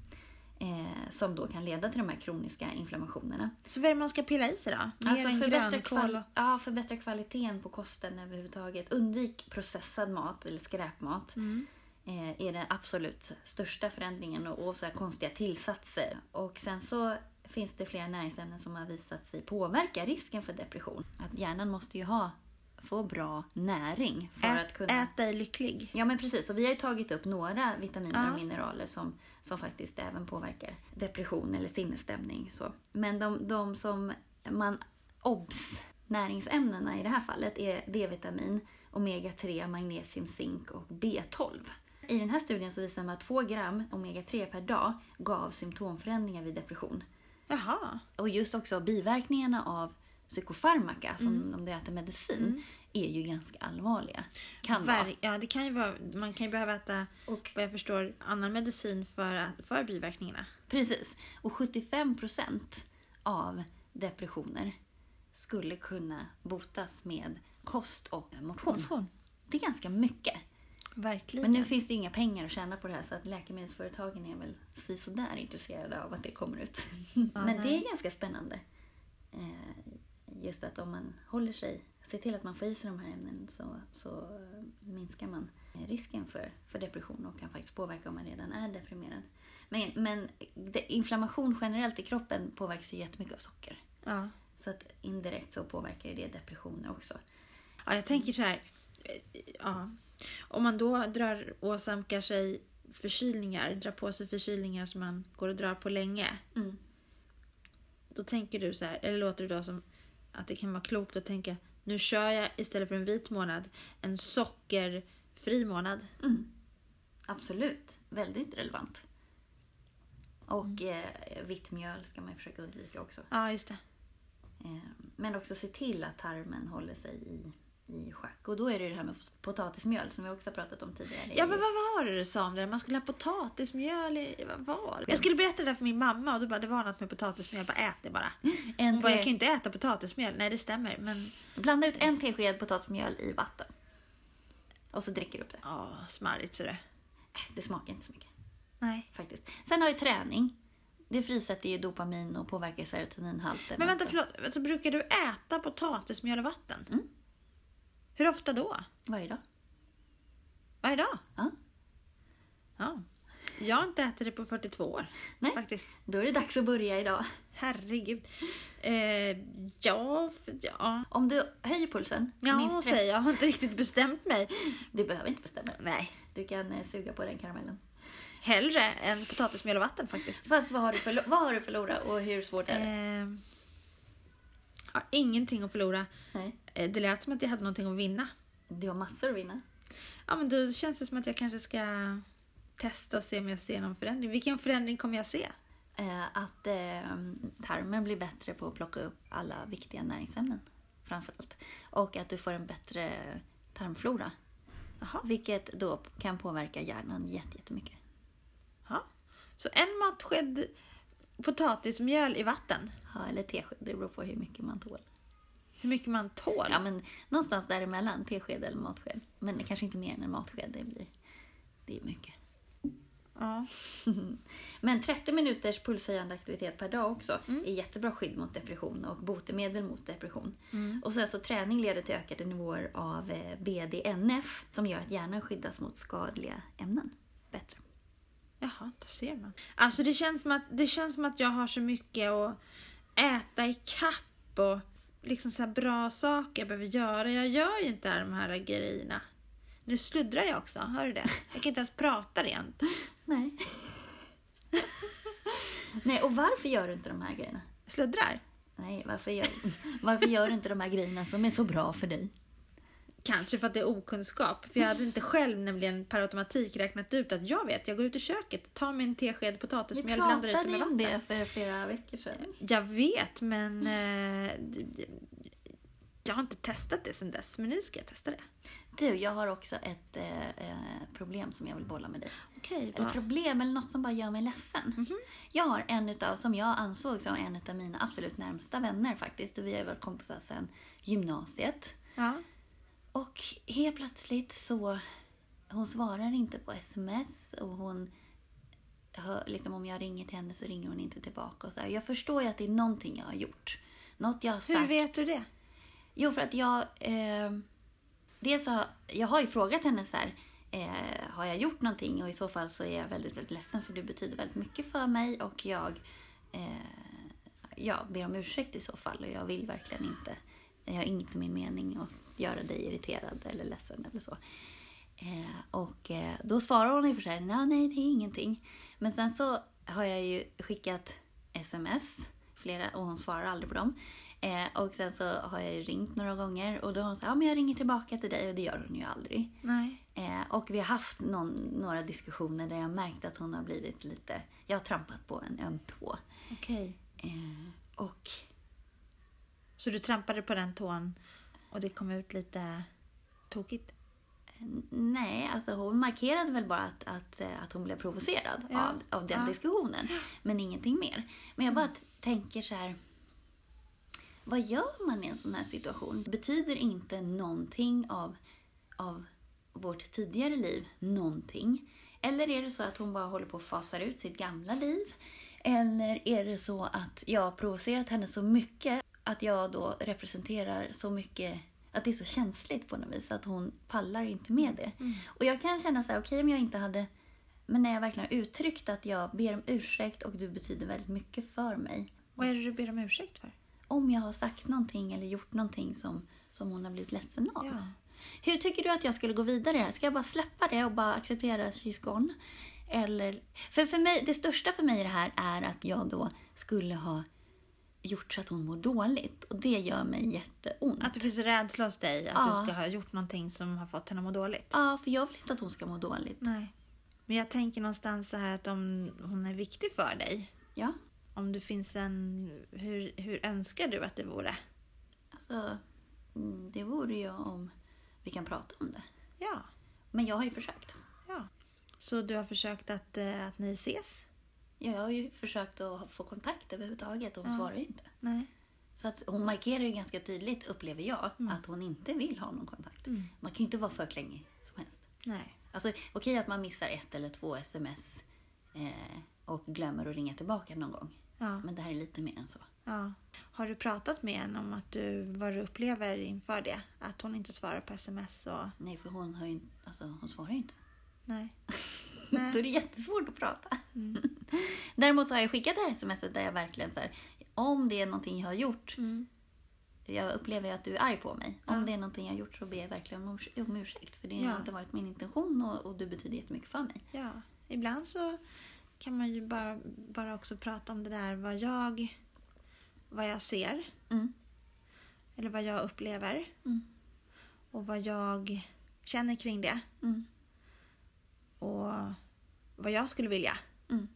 Eh, som då kan leda till de här kroniska inflammationerna. Så vad är det man ska pilla i sig då? Alltså förbättra, kval- och... ja, förbättra kvaliteten på kosten överhuvudtaget. Undvik processad mat eller skräpmat. Mm. Eh, är den absolut största förändringen och, och så här konstiga tillsatser. Och sen så finns det flera näringsämnen som har visat sig påverka risken för depression. Att hjärnan måste ju ha, få bra näring för att Ät, kunna... ät dig lycklig. Ja men precis, och vi har ju tagit upp några vitaminer Ja. och mineraler som, som faktiskt även påverkar depression eller sinnesstämning. Så. Men de, de som man obs näringsämnena i det här fallet är D-vitamin, omega-3, magnesium, zink och B12. I den här studien så visar man att 2 gram omega-3 per dag gav symptomförändringar vid depression. Jaha. Och just också biverkningarna av psykofarmaka, som om du äter medicin, är ju ganska allvarliga. Kan vara. Ver- ja, det kan ju vara, man kan ju behöva äta, Och vad jag förstår, annan medicin för, för biverkningarna. Precis. Och 75 procent av depressioner skulle kunna botas med kost och motion. Motion. Det är ganska mycket. Verkligen. Men nu finst det inga pengar att tjäna på det här så att läkemedelsföretagen är väl sådär intresserade av att det kommer ut. Men det nej. är ganska spännande. Eh, Just att om man håller sig, ser till att man får i sig de här ämnena så, så minskar man risken för, för depression och kan faktiskt påverka om man redan är deprimerad. Men, men inflammation generellt i kroppen påverkas ju jättemycket av socker. Ja. Så att indirekt så påverkar ju det depressioner också. ja, jag tänker så här. eh, Ja. Om man då drar åsamkar sig förkylningar, drar på sig förkylningar som man går och drar på länge. Mm. Då tänker du så här, eller låter det då som att det kan vara klokt att tänka nu kör jag istället för en vit månad en sockerfri månad. Mm. Absolut, väldigt relevant. Och eh, vitt mjöl ska man försöka undvika också. Ja, just det. Eh, men också se till att tarmen håller sig i, i schack. Och då är det ju det här med potatismjöl som vi också har pratat om tidigare. Ja, men vad var det du sa om det? Man skulle ha potatismjöl i... Vad var det? Jag skulle berätta det där för min mamma och då bara, det var något med potatismjöl. Bara ät det bara. <laughs> en Hon bara, jag kan ju inte äta potatismjöl. Nej, det stämmer. Men Blanda ut en tesked potatismjöl i vatten. Och så dricker du upp det. ja, smarrigt så det. Äh, Det smakar inte så mycket Nej. faktiskt. Sen har vi träning. Det frisätter ju dopamin och påverkar serotoninhalten. Men vänta, förlåt. Alltså, brukar du äta potatismjöl och vatten? Mm. Hur ofta då? Varje dag. Varje dag? Ja. Ja. Jag har inte ätit det på 42 år. Nej. Faktiskt. Då är det dags att börja idag. Herregud. Eh, ja, ja. Om du höjer pulsen Ja, minst tre- säger jag. har inte riktigt bestämt mig. Du behöver inte bestämma. Nej. Du kan eh, suga på den karamellen. Hellre än potatismjöl och vatten faktiskt. Fast vad har du, förlo- vad har du förlorat och hur svårt är det? Eh, har ingenting att förlora. Nej. Eh, det lät som att jag hade någonting att vinna. Du har massor att vinna. Ja, men då känns det som att jag kanske ska testa och se om jag ser någon förändring. Vilken förändring kommer jag se? Eh, att eh, tarmen blir bättre på att plocka upp alla viktiga näringsämnen. Framförallt. Och att du får en bättre tarmflora. Jaha. Vilket då kan påverka hjärnan jätte- jättemycket. Ja. Så en matsked potatismjöl i vatten. Ja, eller tesked, det beror på hur mycket man tål. Hur mycket man tål. Ja, men någonstans däremellan, tesked eller matsked. Men kanske inte mer än en matsked, det blir det är mycket. Ja. <laughs> Men 30 minuters pulshöjande aktivitet per dag också är jättebra skydd mot depression och botemedel mot depression. Och sen så träning leder till ökade nivåer av eh, BDNF som gör att hjärnan skyddas mot skadliga ämnen bättre. Jaha, där ser man. Alltså det känns, som att, det känns som att jag har så mycket att äta i kapp och liksom så bra saker jag behöver göra. Jag gör ju inte de här grejerna. Nu sluddrar jag också, hör du det? Jag kan inte ens prata rent. <laughs> Nej. Nej, och varför gör du inte de här grejerna? Sluddrar? Nej, varför gör, varför gör du inte de här grejerna som är så bra för dig? Kanske för att det är okunskap. För jag hade inte själv nämligen per automatik räknat ut att jag vet, jag går ut i köket, tar mig en tesked potatismjöl, blandar ut det med Vi pratade vatten. om det för flera veckor sedan. Jag vet, men eh, jag har inte testat det sedan dess. Men nu ska jag testa det. Du, jag har också ett eh, eh, problem som jag vill bolla med dig. Okej, Eller problem, eller något som bara gör mig ledsen. Mhm. Jag har en utav, som jag ansåg som en av mina absolut närmsta vänner faktiskt. Och vi har varit kompisar sedan gymnasiet. Ja. Och helt plötsligt så, hon svarar inte på sms och hon, hör, liksom om jag ringer till henne så ringer hon inte tillbaka. Och så här. Jag förstår ju att det är någonting jag har gjort. Något jag har sagt. Hur vet du det? Jo, för att jag... Eh, dels har, jag har ju frågat henne så här, eh, har jag gjort någonting? Och i så fall så är jag väldigt, väldigt ledsen för du betyder väldigt mycket för mig och jag eh, ja, ber om ursäkt i så fall. Och jag vill verkligen inte, jag har inte min mening att göra dig irriterad eller ledsen eller så. Eh, och eh, då svarar hon i och för sig, nej, nej, det är ingenting. Men sen så har jag ju skickat sms, flera, och hon svarar aldrig på dem. Eh, och sen så har jag ju ringt några gånger och då har hon sagt, ja men jag ringer tillbaka till dig och det gör hon ju aldrig. Nej. Och vi har haft någon, några diskussioner där jag märkt att hon har blivit lite, jag har trampat på en öm tå. Okej. Eh, och Så du trampade på den tån och det kom ut lite tokigt? Nej, alltså hon markerade väl bara att, att, eh, att hon blev provocerad Ja. av, av den Ja. diskussionen. Men ingenting mer. Men jag bara t- tänker så här. Vad gör man i en sån här situation? Betyder inte någonting av, av vårt tidigare liv någonting? Eller är det så att hon bara håller på att fasar ut sitt gamla liv? Eller är det så att jag har provocerat henne så mycket att jag då representerar så mycket att det är så känsligt på något vis att hon pallar inte med det. Och jag kan känna så här, okej om jag inte hade men när jag verkligen har uttryckt att jag ber om ursäkt och du betyder väldigt mycket för mig. Vad är det du ber om ursäkt för? Om jag har sagt någonting eller gjort någonting som, som hon har blivit ledsen av. Ja. Hur tycker du att jag skulle gå vidare här? Ska jag bara släppa det och bara acceptera she's gone? Eller, för, för mig, det största för mig i det här är att jag då skulle ha gjort så att hon mår dåligt. Och det gör mig jätteont. Att det finns rädsla hos dig att Ja. du ska ha gjort någonting som har fått henne att må dåligt? Ja, för jag vill inte att hon ska må dåligt. Nej. Men jag tänker någonstans så här att om hon är viktig för dig, Ja, om det finns en... Hur, hur önskar du att det vore? alltså mm, det vore ju om vi kan prata om det. Ja. Men jag har ju försökt. ja. Så du har försökt att, eh, att ni ses? Jag har ju försökt att få kontakt överhuvudtaget och hon Ja. svarar ju inte. Nej. Så att hon markerar ju ganska tydligt, upplever jag, att hon inte vill ha någon kontakt. Mm. Man kan ju inte vara för klängig som helst. Nej. Alltså okej att man missar ett eller två sms eh, och glömmer att ringa tillbaka någon gång. Ja. Men det här är lite mer än så. ja. Har du pratat med henne om att du, vad du upplever inför det? Att hon inte svarar på sms och... Nej, för hon, har ju, alltså, hon svarar ju inte. Nej. <laughs> <laughs> Då är Nej. det jättesvårt att prata. Mm. <laughs> Däremot så har jag skickat det här smset där jag verkligen så här, om det är någonting jag har gjort, Mm. jag upplever ju att du är arg på mig. Om Ja. det är någonting jag har gjort så ber jag verkligen om, urs- om ursäkt. För det Ja. har inte varit min intention och, och du betyder jättemycket för mig. Ja. Ibland så kan man ju bara, bara också prata om det där vad jag, vad jag ser. Mm. Eller vad jag upplever. Mm. Och vad jag känner kring det. Mm. Och vad jag skulle vilja. Mm.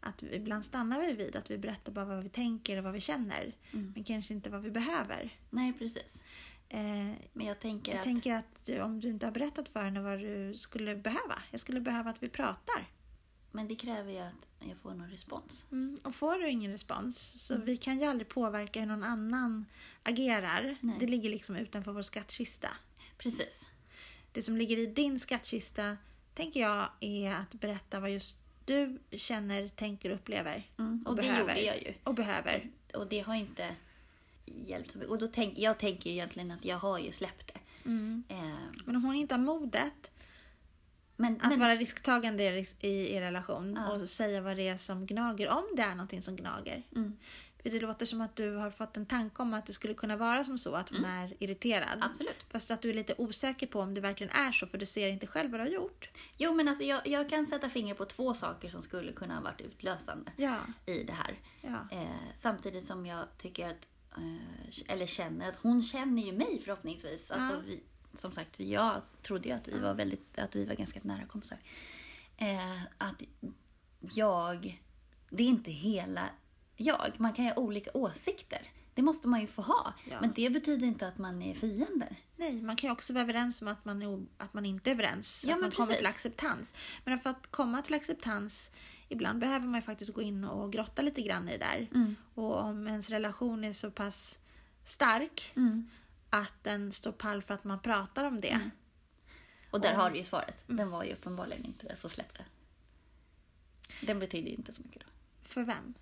Att ibland stannar vi vid att vi berättar bara vad vi tänker och vad vi känner. Mm. Men kanske inte vad vi behöver. Nej, precis. Eh, Men jag tänker jag att... tänker att du, om du inte har berättat för henne vad du skulle behöva. Jag skulle behöva att vi pratar. Men det kräver ju att jag får någon respons. Mm, och får du ingen respons, så vi kan ju aldrig påverka hur någon annan agerar. Nej. Det ligger liksom utanför vår skattkista. Precis. Det som ligger i din skattkista, tänker jag, är att berätta vad just du känner, tänker och upplever. Mm. Och Och, det behöver. gjorde jag ju. Och behöver. Och det har inte hjälpt så mycket. Och då tänk, jag tänker ju egentligen att jag har ju släppt det. Mm. Eh, Men om hon inte har modet men, att men, vara risktagande i i er relation Ja. och säga vad det är som gnager, om det är någonting som gnager. mm, För det låter som att du har fått en tanke om att det skulle kunna vara som så att hon är irriterad. absolut. Fast att du är lite osäker på om det verkligen är så för du ser inte själv vad du har gjort. Jo, men alltså jag, jag kan sätta fingret på två saker som skulle kunna ha varit utlösande Ja, i det här. ja. Eh, samtidigt som jag tycker att eh, eller känner att hon känner ju mig förhoppningsvis. Alltså, Ja. vi, som sagt, jag trodde ju att vi var väldigt, att vi var ganska nära kompisar. Eh, att jag, det är inte hela jag. Man kan ju ha olika åsikter. Det måste man ju få ha. Ja. Men det betyder inte att man är fiender. Nej, man kan ju också vara överens om att man, är, att man inte är överens. Ja, att man kommer precis. till acceptans. Men för att komma till acceptans, ibland behöver man ju faktiskt gå in och grotta lite grann i det där. Mm. Och om ens relation är så pass stark Mm. att den står pall för att man pratar om det. Och där Om- har du ju svaret. Den var ju uppenbarligen inte det, så släpp det. Den betyder ju inte så mycket då. För vem?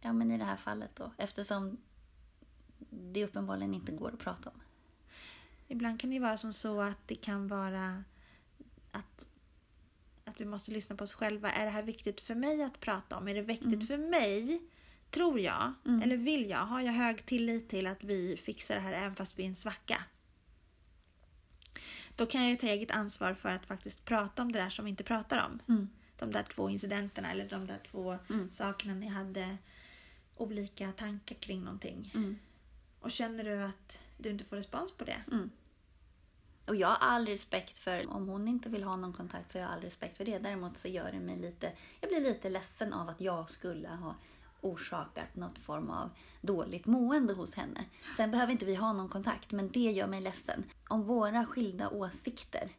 Ja, men i det här fallet då. Eftersom det uppenbarligen inte går att prata om. Ibland kan det ju vara som så att det kan vara att, att vi måste lyssna på oss själva. Är det här viktigt för mig att prata om? Är det viktigt för mig? Tror jag, eller vill jag? Har jag hög tillit till att vi fixar det här även fast vi är en svacka? Då kan jag ju ta eget ansvar för att faktiskt prata om det där som vi inte pratar om. Mm. De där två incidenterna eller de där två sakerna ni hade olika tankar kring någonting. Mm. Och känner du att du inte får respons på det? Mm. Och jag har all respekt för, om hon inte vill ha någon kontakt så har jag all respekt för det. Däremot så gör det mig lite, jag blir lite ledsen av att jag skulle ha orsakat något form av dåligt mående hos henne. Sen behöver inte vi ha någon kontakt, men det gör mig ledsen. Om våra skilda åsikter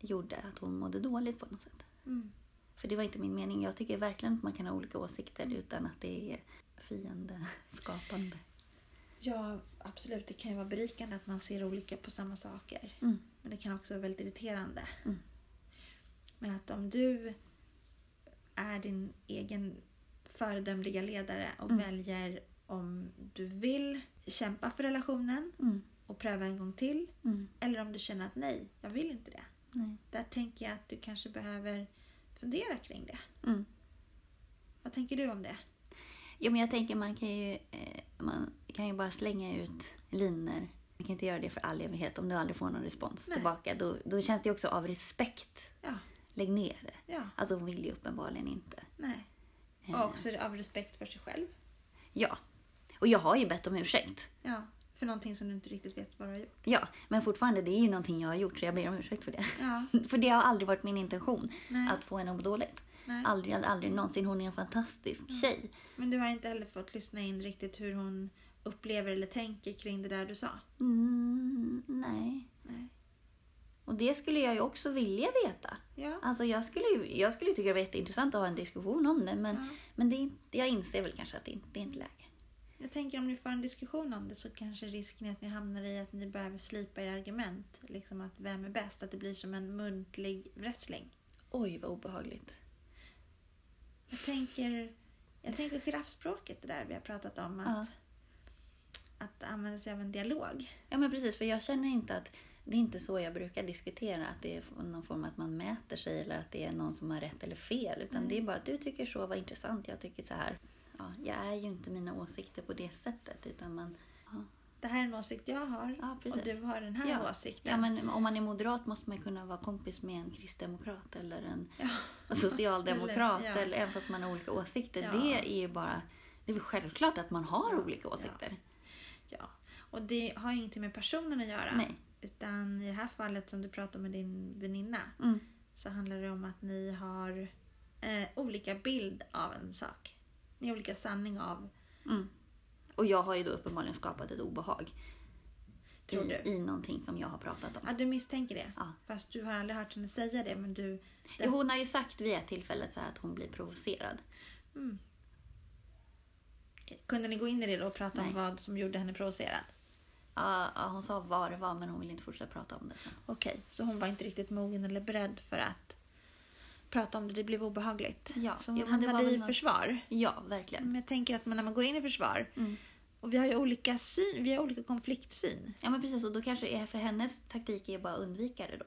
gjorde att hon mådde dåligt på något sätt. Mm. För det var inte min mening. Jag tycker verkligen att man kan ha olika åsikter utan att det är fiendeskapande. Ja, absolut. Det kan ju vara berikande att man ser olika på samma saker. Mm. Men det kan också vara väldigt irriterande. Mm. Men att om du är din egen föredömliga ledare och Mm. väljer om du vill kämpa för relationen Mm. och pröva en gång till. Mm. Eller om du känner att nej, jag vill inte det. Nej. Där tänker jag att du kanske behöver fundera kring det. Mm. Vad tänker du om det? Jo, men jag tänker man kan ju, eh, man kan ju bara slänga ut linor. Man kan inte göra det för all evighet om du aldrig får någon respons Nej. tillbaka. Då, då känns det också av respekt. Ja, Lägg ner det. ja, Alltså hon vill ju uppenbarligen inte. nej. Eh, Och också av respekt för sig själv. Ja. Och jag har ju bett om ursäkt. Ja, för någonting som du inte riktigt vet vad du har gjort. Ja, men fortfarande det är ju någonting jag har gjort så jag ber om ursäkt för det. Ja, <laughs> För det har aldrig varit min intention. Nej. Att få henne att må dåligt. nej. Aldrig, aldrig någonsin. Hon är en fantastisk tjej. Men du har inte heller fått lyssna in riktigt hur hon upplever eller tänker kring det där du sa? Mm, nej. Nej. Och det skulle jag ju också vilja veta. Ja, Alltså jag skulle ju jag skulle tycka det var jätteintressant att ha en diskussion om det. Men, Ja. men det jag inser väl kanske att det inte det är inte läge. Jag tänker om ni får en diskussion om det så kanske risken är att ni hamnar i att ni behöver slipa era argument. Liksom att vem är bäst? Att det blir som en muntlig wrestling. Oj, vad obehagligt. Jag tänker, jag tänker giraffspråket det där vi har pratat om. Att, Ja. att använda sig av en dialog. Ja, men precis. För jag känner inte att det är inte så jag brukar diskutera. Att det är någon form av att man mäter sig eller att det är någon som har rätt eller fel. Utan Nej. det är bara att du tycker så, vad intressant. Jag tycker så här. Ja, jag är ju inte mina åsikter på det sättet. Utan man, ja, Det här är en åsikt jag har Ja, och du har den här Ja. åsikten. Ja, men om man är moderat måste man kunna vara kompis med en kristdemokrat eller en Ja. <laughs> socialdemokrat. Ja. Eller, även fast man har olika åsikter. Det är ju bara... Det är väl självklart att man har olika åsikter. Ja, och det har ju ingenting med personen att göra. Nej. Utan i det här fallet som du pratar med din väninna Mm. så handlar det om att ni har eh, olika bild av en sak. Ni har olika sanning av, Mm. Och jag har ju då uppenbarligen skapat ett obehag. tror I, du. I någonting som jag har pratat om. Ja, du misstänker det. Ja. Fast du har aldrig hört henne säga det, men du... Jo, Hon har ju sagt vid ett tillfälle så att hon blir provocerad. Mm. Kunde ni gå in i det då och prata om Nej. vad som gjorde henne provocerad? Ja, ja, hon sa vad det var men hon ville inte fortsätta prata om det. Okej, så hon var inte riktigt mogen eller beredd för att prata om det. Det blev obehagligt. Ja, så hon ja, hamnade i något- försvar. Ja, verkligen. Men jag tänker att man, när man går in i försvar Mm. och vi har ju olika syn, vi har olika konfliktsyn. Ja, men precis. Och då kanske är för hennes taktik är bara att undvika det då.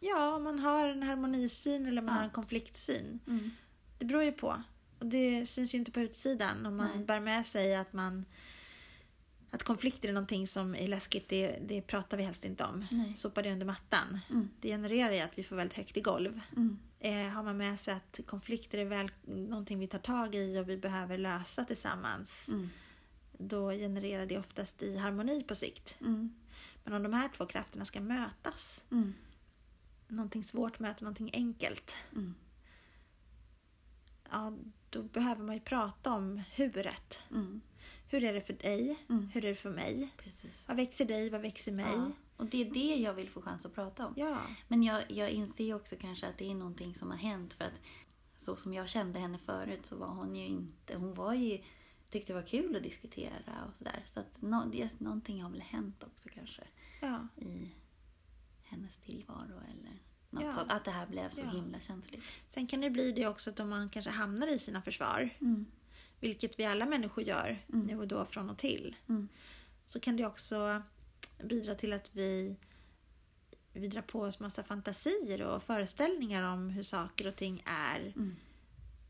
Ja, om man har en harmonisyn eller man Ja. har en konfliktsyn. Mm. Det beror ju på. Och det syns ju inte på utsidan. Om man Nej. bär med sig att man att konflikter är någonting som är läskigt, det, det pratar vi helst inte om. Nej. Sopa det under mattan. Mm. Det genererar ju att vi får väldigt högt i golv. Mm. Eh, har man med sig att konflikter är väl någonting vi tar tag i och vi behöver lösa tillsammans. Mm. då genererar det oftast i harmoni på sikt. Mm. Men om de här två krafterna ska mötas, Mm. någonting svårt möter någonting enkelt, Mm. ja, då behöver man ju prata om huret. Mm. Hur är det för dig? Mm. Hur är det för mig? Precis. Vad växer dig? Vad växer mig? Ja. Och det är det jag vill få chans att prata om. Ja. Men jag, jag inser ju också kanske att det är någonting som har hänt för att så som jag kände henne förut så var hon ju inte, hon var ju, tyckte det var kul att diskutera och sådär. Så att nå, det, någonting har väl hänt också kanske ja. i hennes tillvaro eller något Ja. sånt. Att det här blev så Ja. himla känsligt. Sen kan det bli det också att om man kanske hamnar i sina försvar, Mm. Vilket vi alla människor gör Mm. nu och då från och till, Mm. så kan det också bidra till att vi, vi drar på oss massa fantasier och föreställningar om hur saker och ting är. Mm.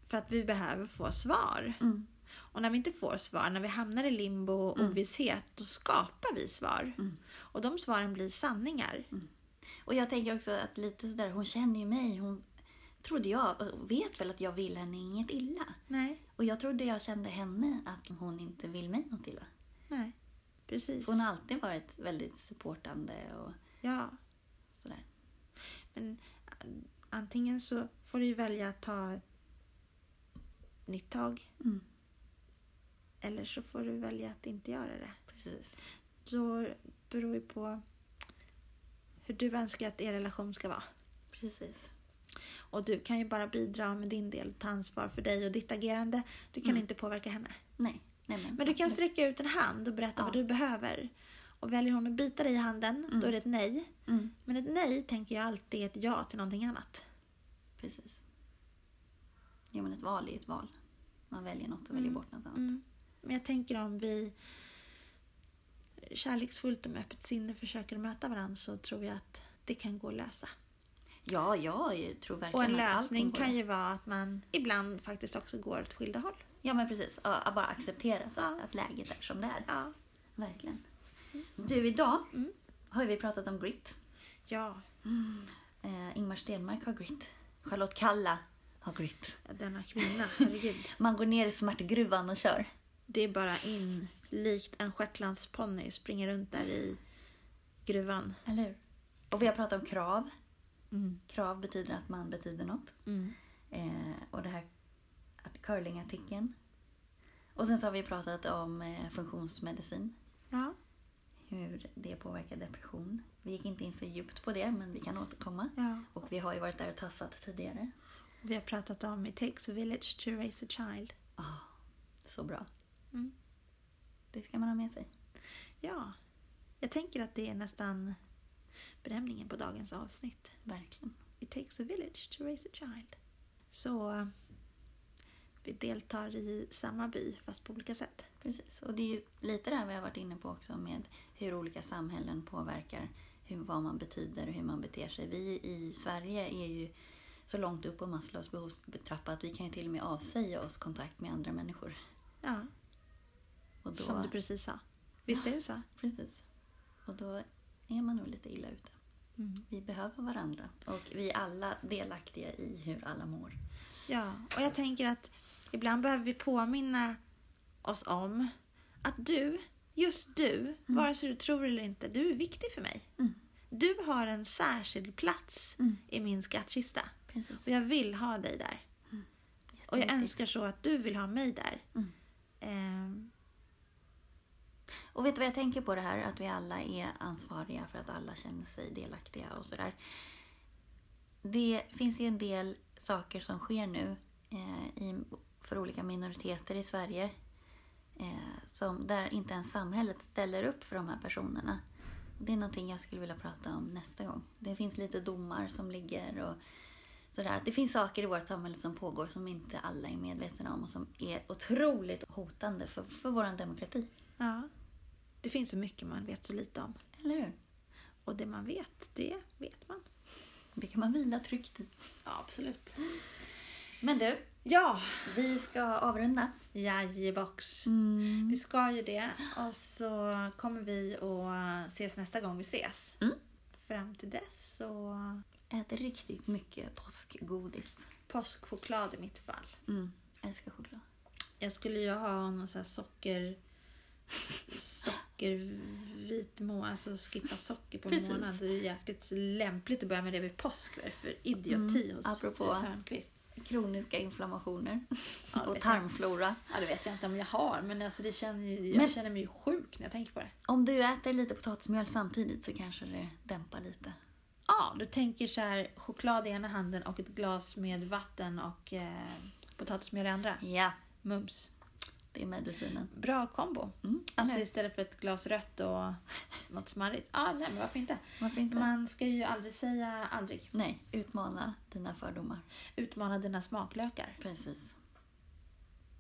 För att vi behöver få svar. Mm. Och när vi inte får svar, när vi hamnar i limbo och Mm. ovisshet, då skapar vi svar. Mm. Och de svaren blir sanningar. Och jag tänker också att lite sådär, hon känner ju mig. Hon trodde jag, vet väl att jag vill henne inget illa. Nej, Och jag trodde jag kände henne att hon inte vill mig något illa. nej. Precis. För hon har alltid varit väldigt supportande och Ja. sådär. Men an- antingen så får du välja att ta ett nytt tag. Mm. Eller så får du välja att inte göra det. Precis. Då beror ju på hur du önskar att er relation ska vara. Precis. Och du kan ju bara bidra med din del, ta ansvar för dig och ditt agerande. Du kan Mm. inte påverka henne. Nej. Nej men, Men du kan sträcka ut en hand och berätta Ja. vad du behöver. Och väljer hon att bita dig i handen, Mm. då är det ett nej. Mm. Men ett nej tänker jag alltid är ett ja till någonting annat. Precis. Ja men ett val är ett val. Man väljer något och väljer Mm. bort något annat. Mm. Men jag tänker om vi kärleksfullt och med öppet sinne försöker möta varandra så tror jag att det kan gå att lösa. Ja, jag tror verkligen Och en lösning kan ju vara att man ibland faktiskt också går åt skilda håll. Ja men precis. Ja, bara acceptera att, Ja. att läget är som det är. Ja. Verkligen. Du, idag Mm. har vi pratat om grit. Ja, Eh, Ingmar Stenmark har grit. Charlotte Kalla har grit. denna kvinna, <laughs> herregud. Man går ner i smärtgruvan och kör. Det är bara in, likt en shetlandsponny, springer runt där i gruvan. Eller hur? Och vi har pratat om krav. Mm. Krav betyder att man betyder något. Mm. Eh, och det här curlingartikeln. Och sen så har vi pratat om eh, funktionsmedicin. Ja, Hur det påverkar depression. Vi gick inte in så djupt på det, men vi kan återkomma. ja. Och vi har ju varit där och tassat tidigare. Vi har pratat om It takes a village to raise a child. Ah, så bra. Mm. Det ska man ha med sig. Ja, jag tänker att det är nästan benämningen på dagens avsnitt. Verkligen. It takes a village to raise a child. Så eh, vi deltar i samma by fast på olika sätt. Precis. Och det är ju lite där vi har varit inne på också med hur olika samhällen påverkar hur, vad man betyder och hur man beter sig. Vi i Sverige är ju så långt upp på Maslows behovstrappa att vi kan ju till och med avsäga oss kontakt med andra människor. Ja, Och då, som du precis sa. Visst är det så? Precis. Och då är man nog lite illa ute. Mm. Vi behöver varandra och vi är alla delaktiga i hur alla mår. Ja, och jag tänker att ibland behöver vi påminna oss om att du, just du, vare sig du tror eller inte, du är viktig för mig. Mm. Du har en särskild plats Mm. i min skattkista. Precis. Och jag vill ha dig där. Och jag önskar så att du vill ha mig där. Mm. Och vet du vad jag tänker på det här? Att vi alla är ansvariga för att alla känner sig delaktiga och sådär. Det finns ju en del saker som sker nu eh, i, för olika minoriteter i Sverige. Eh, som, där inte ens samhället ställer upp för de här personerna. Det är någonting jag skulle vilja prata om nästa gång. Det finns lite domar som ligger och sådär. Det finns saker i vårt samhälle som pågår som inte alla är medvetna om och som är otroligt hotande för, för vår demokrati. ja. Det finns så mycket man vet så lite om. Eller hur? Och det man vet, det vet man. Det kan man vila tryggt i. Ja, absolut. Men du, Ja, vi ska avrunda. jajebox. Mm. Vi ska ju det. Och så kommer vi att ses nästa gång vi ses. Mm. Fram till dess så Äter riktigt mycket påskgodis. påskchoklad i mitt fall. Mm. Älskar choklad. Jag skulle ju ha någon sån här socker, sockervit månad, alltså skippa socker på en månad. Det är jäkligt lämpligt att börja med det vid påsk. För idioti hos Mm, apropå- fru Törnqvist? Kroniska inflammationer Ja, och vet jag. tarmflora. Ja, det vet jag inte om jag har, men alltså det känner, jag Men- känner mig ju sjuk när jag tänker på det. Om du äter lite potatismjöl samtidigt så kanske det dämpar lite. Ja, du tänker så här choklad i ena handen och ett glas med vatten och eh, potatismjöl i andra. Ja, Mums. Det är medicinen. Bra kombo. Mm, Alltså eller? istället för ett glas rött och något smarrigt. Ah, nej, men varför inte? Varför inte? Man ska ju aldrig säga aldrig. Nej, utmana dina fördomar. Utmana dina smaklökar. Precis.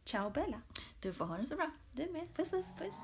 Ciao Bella. Du får ha det så bra. Du med. Puss puss. Puss.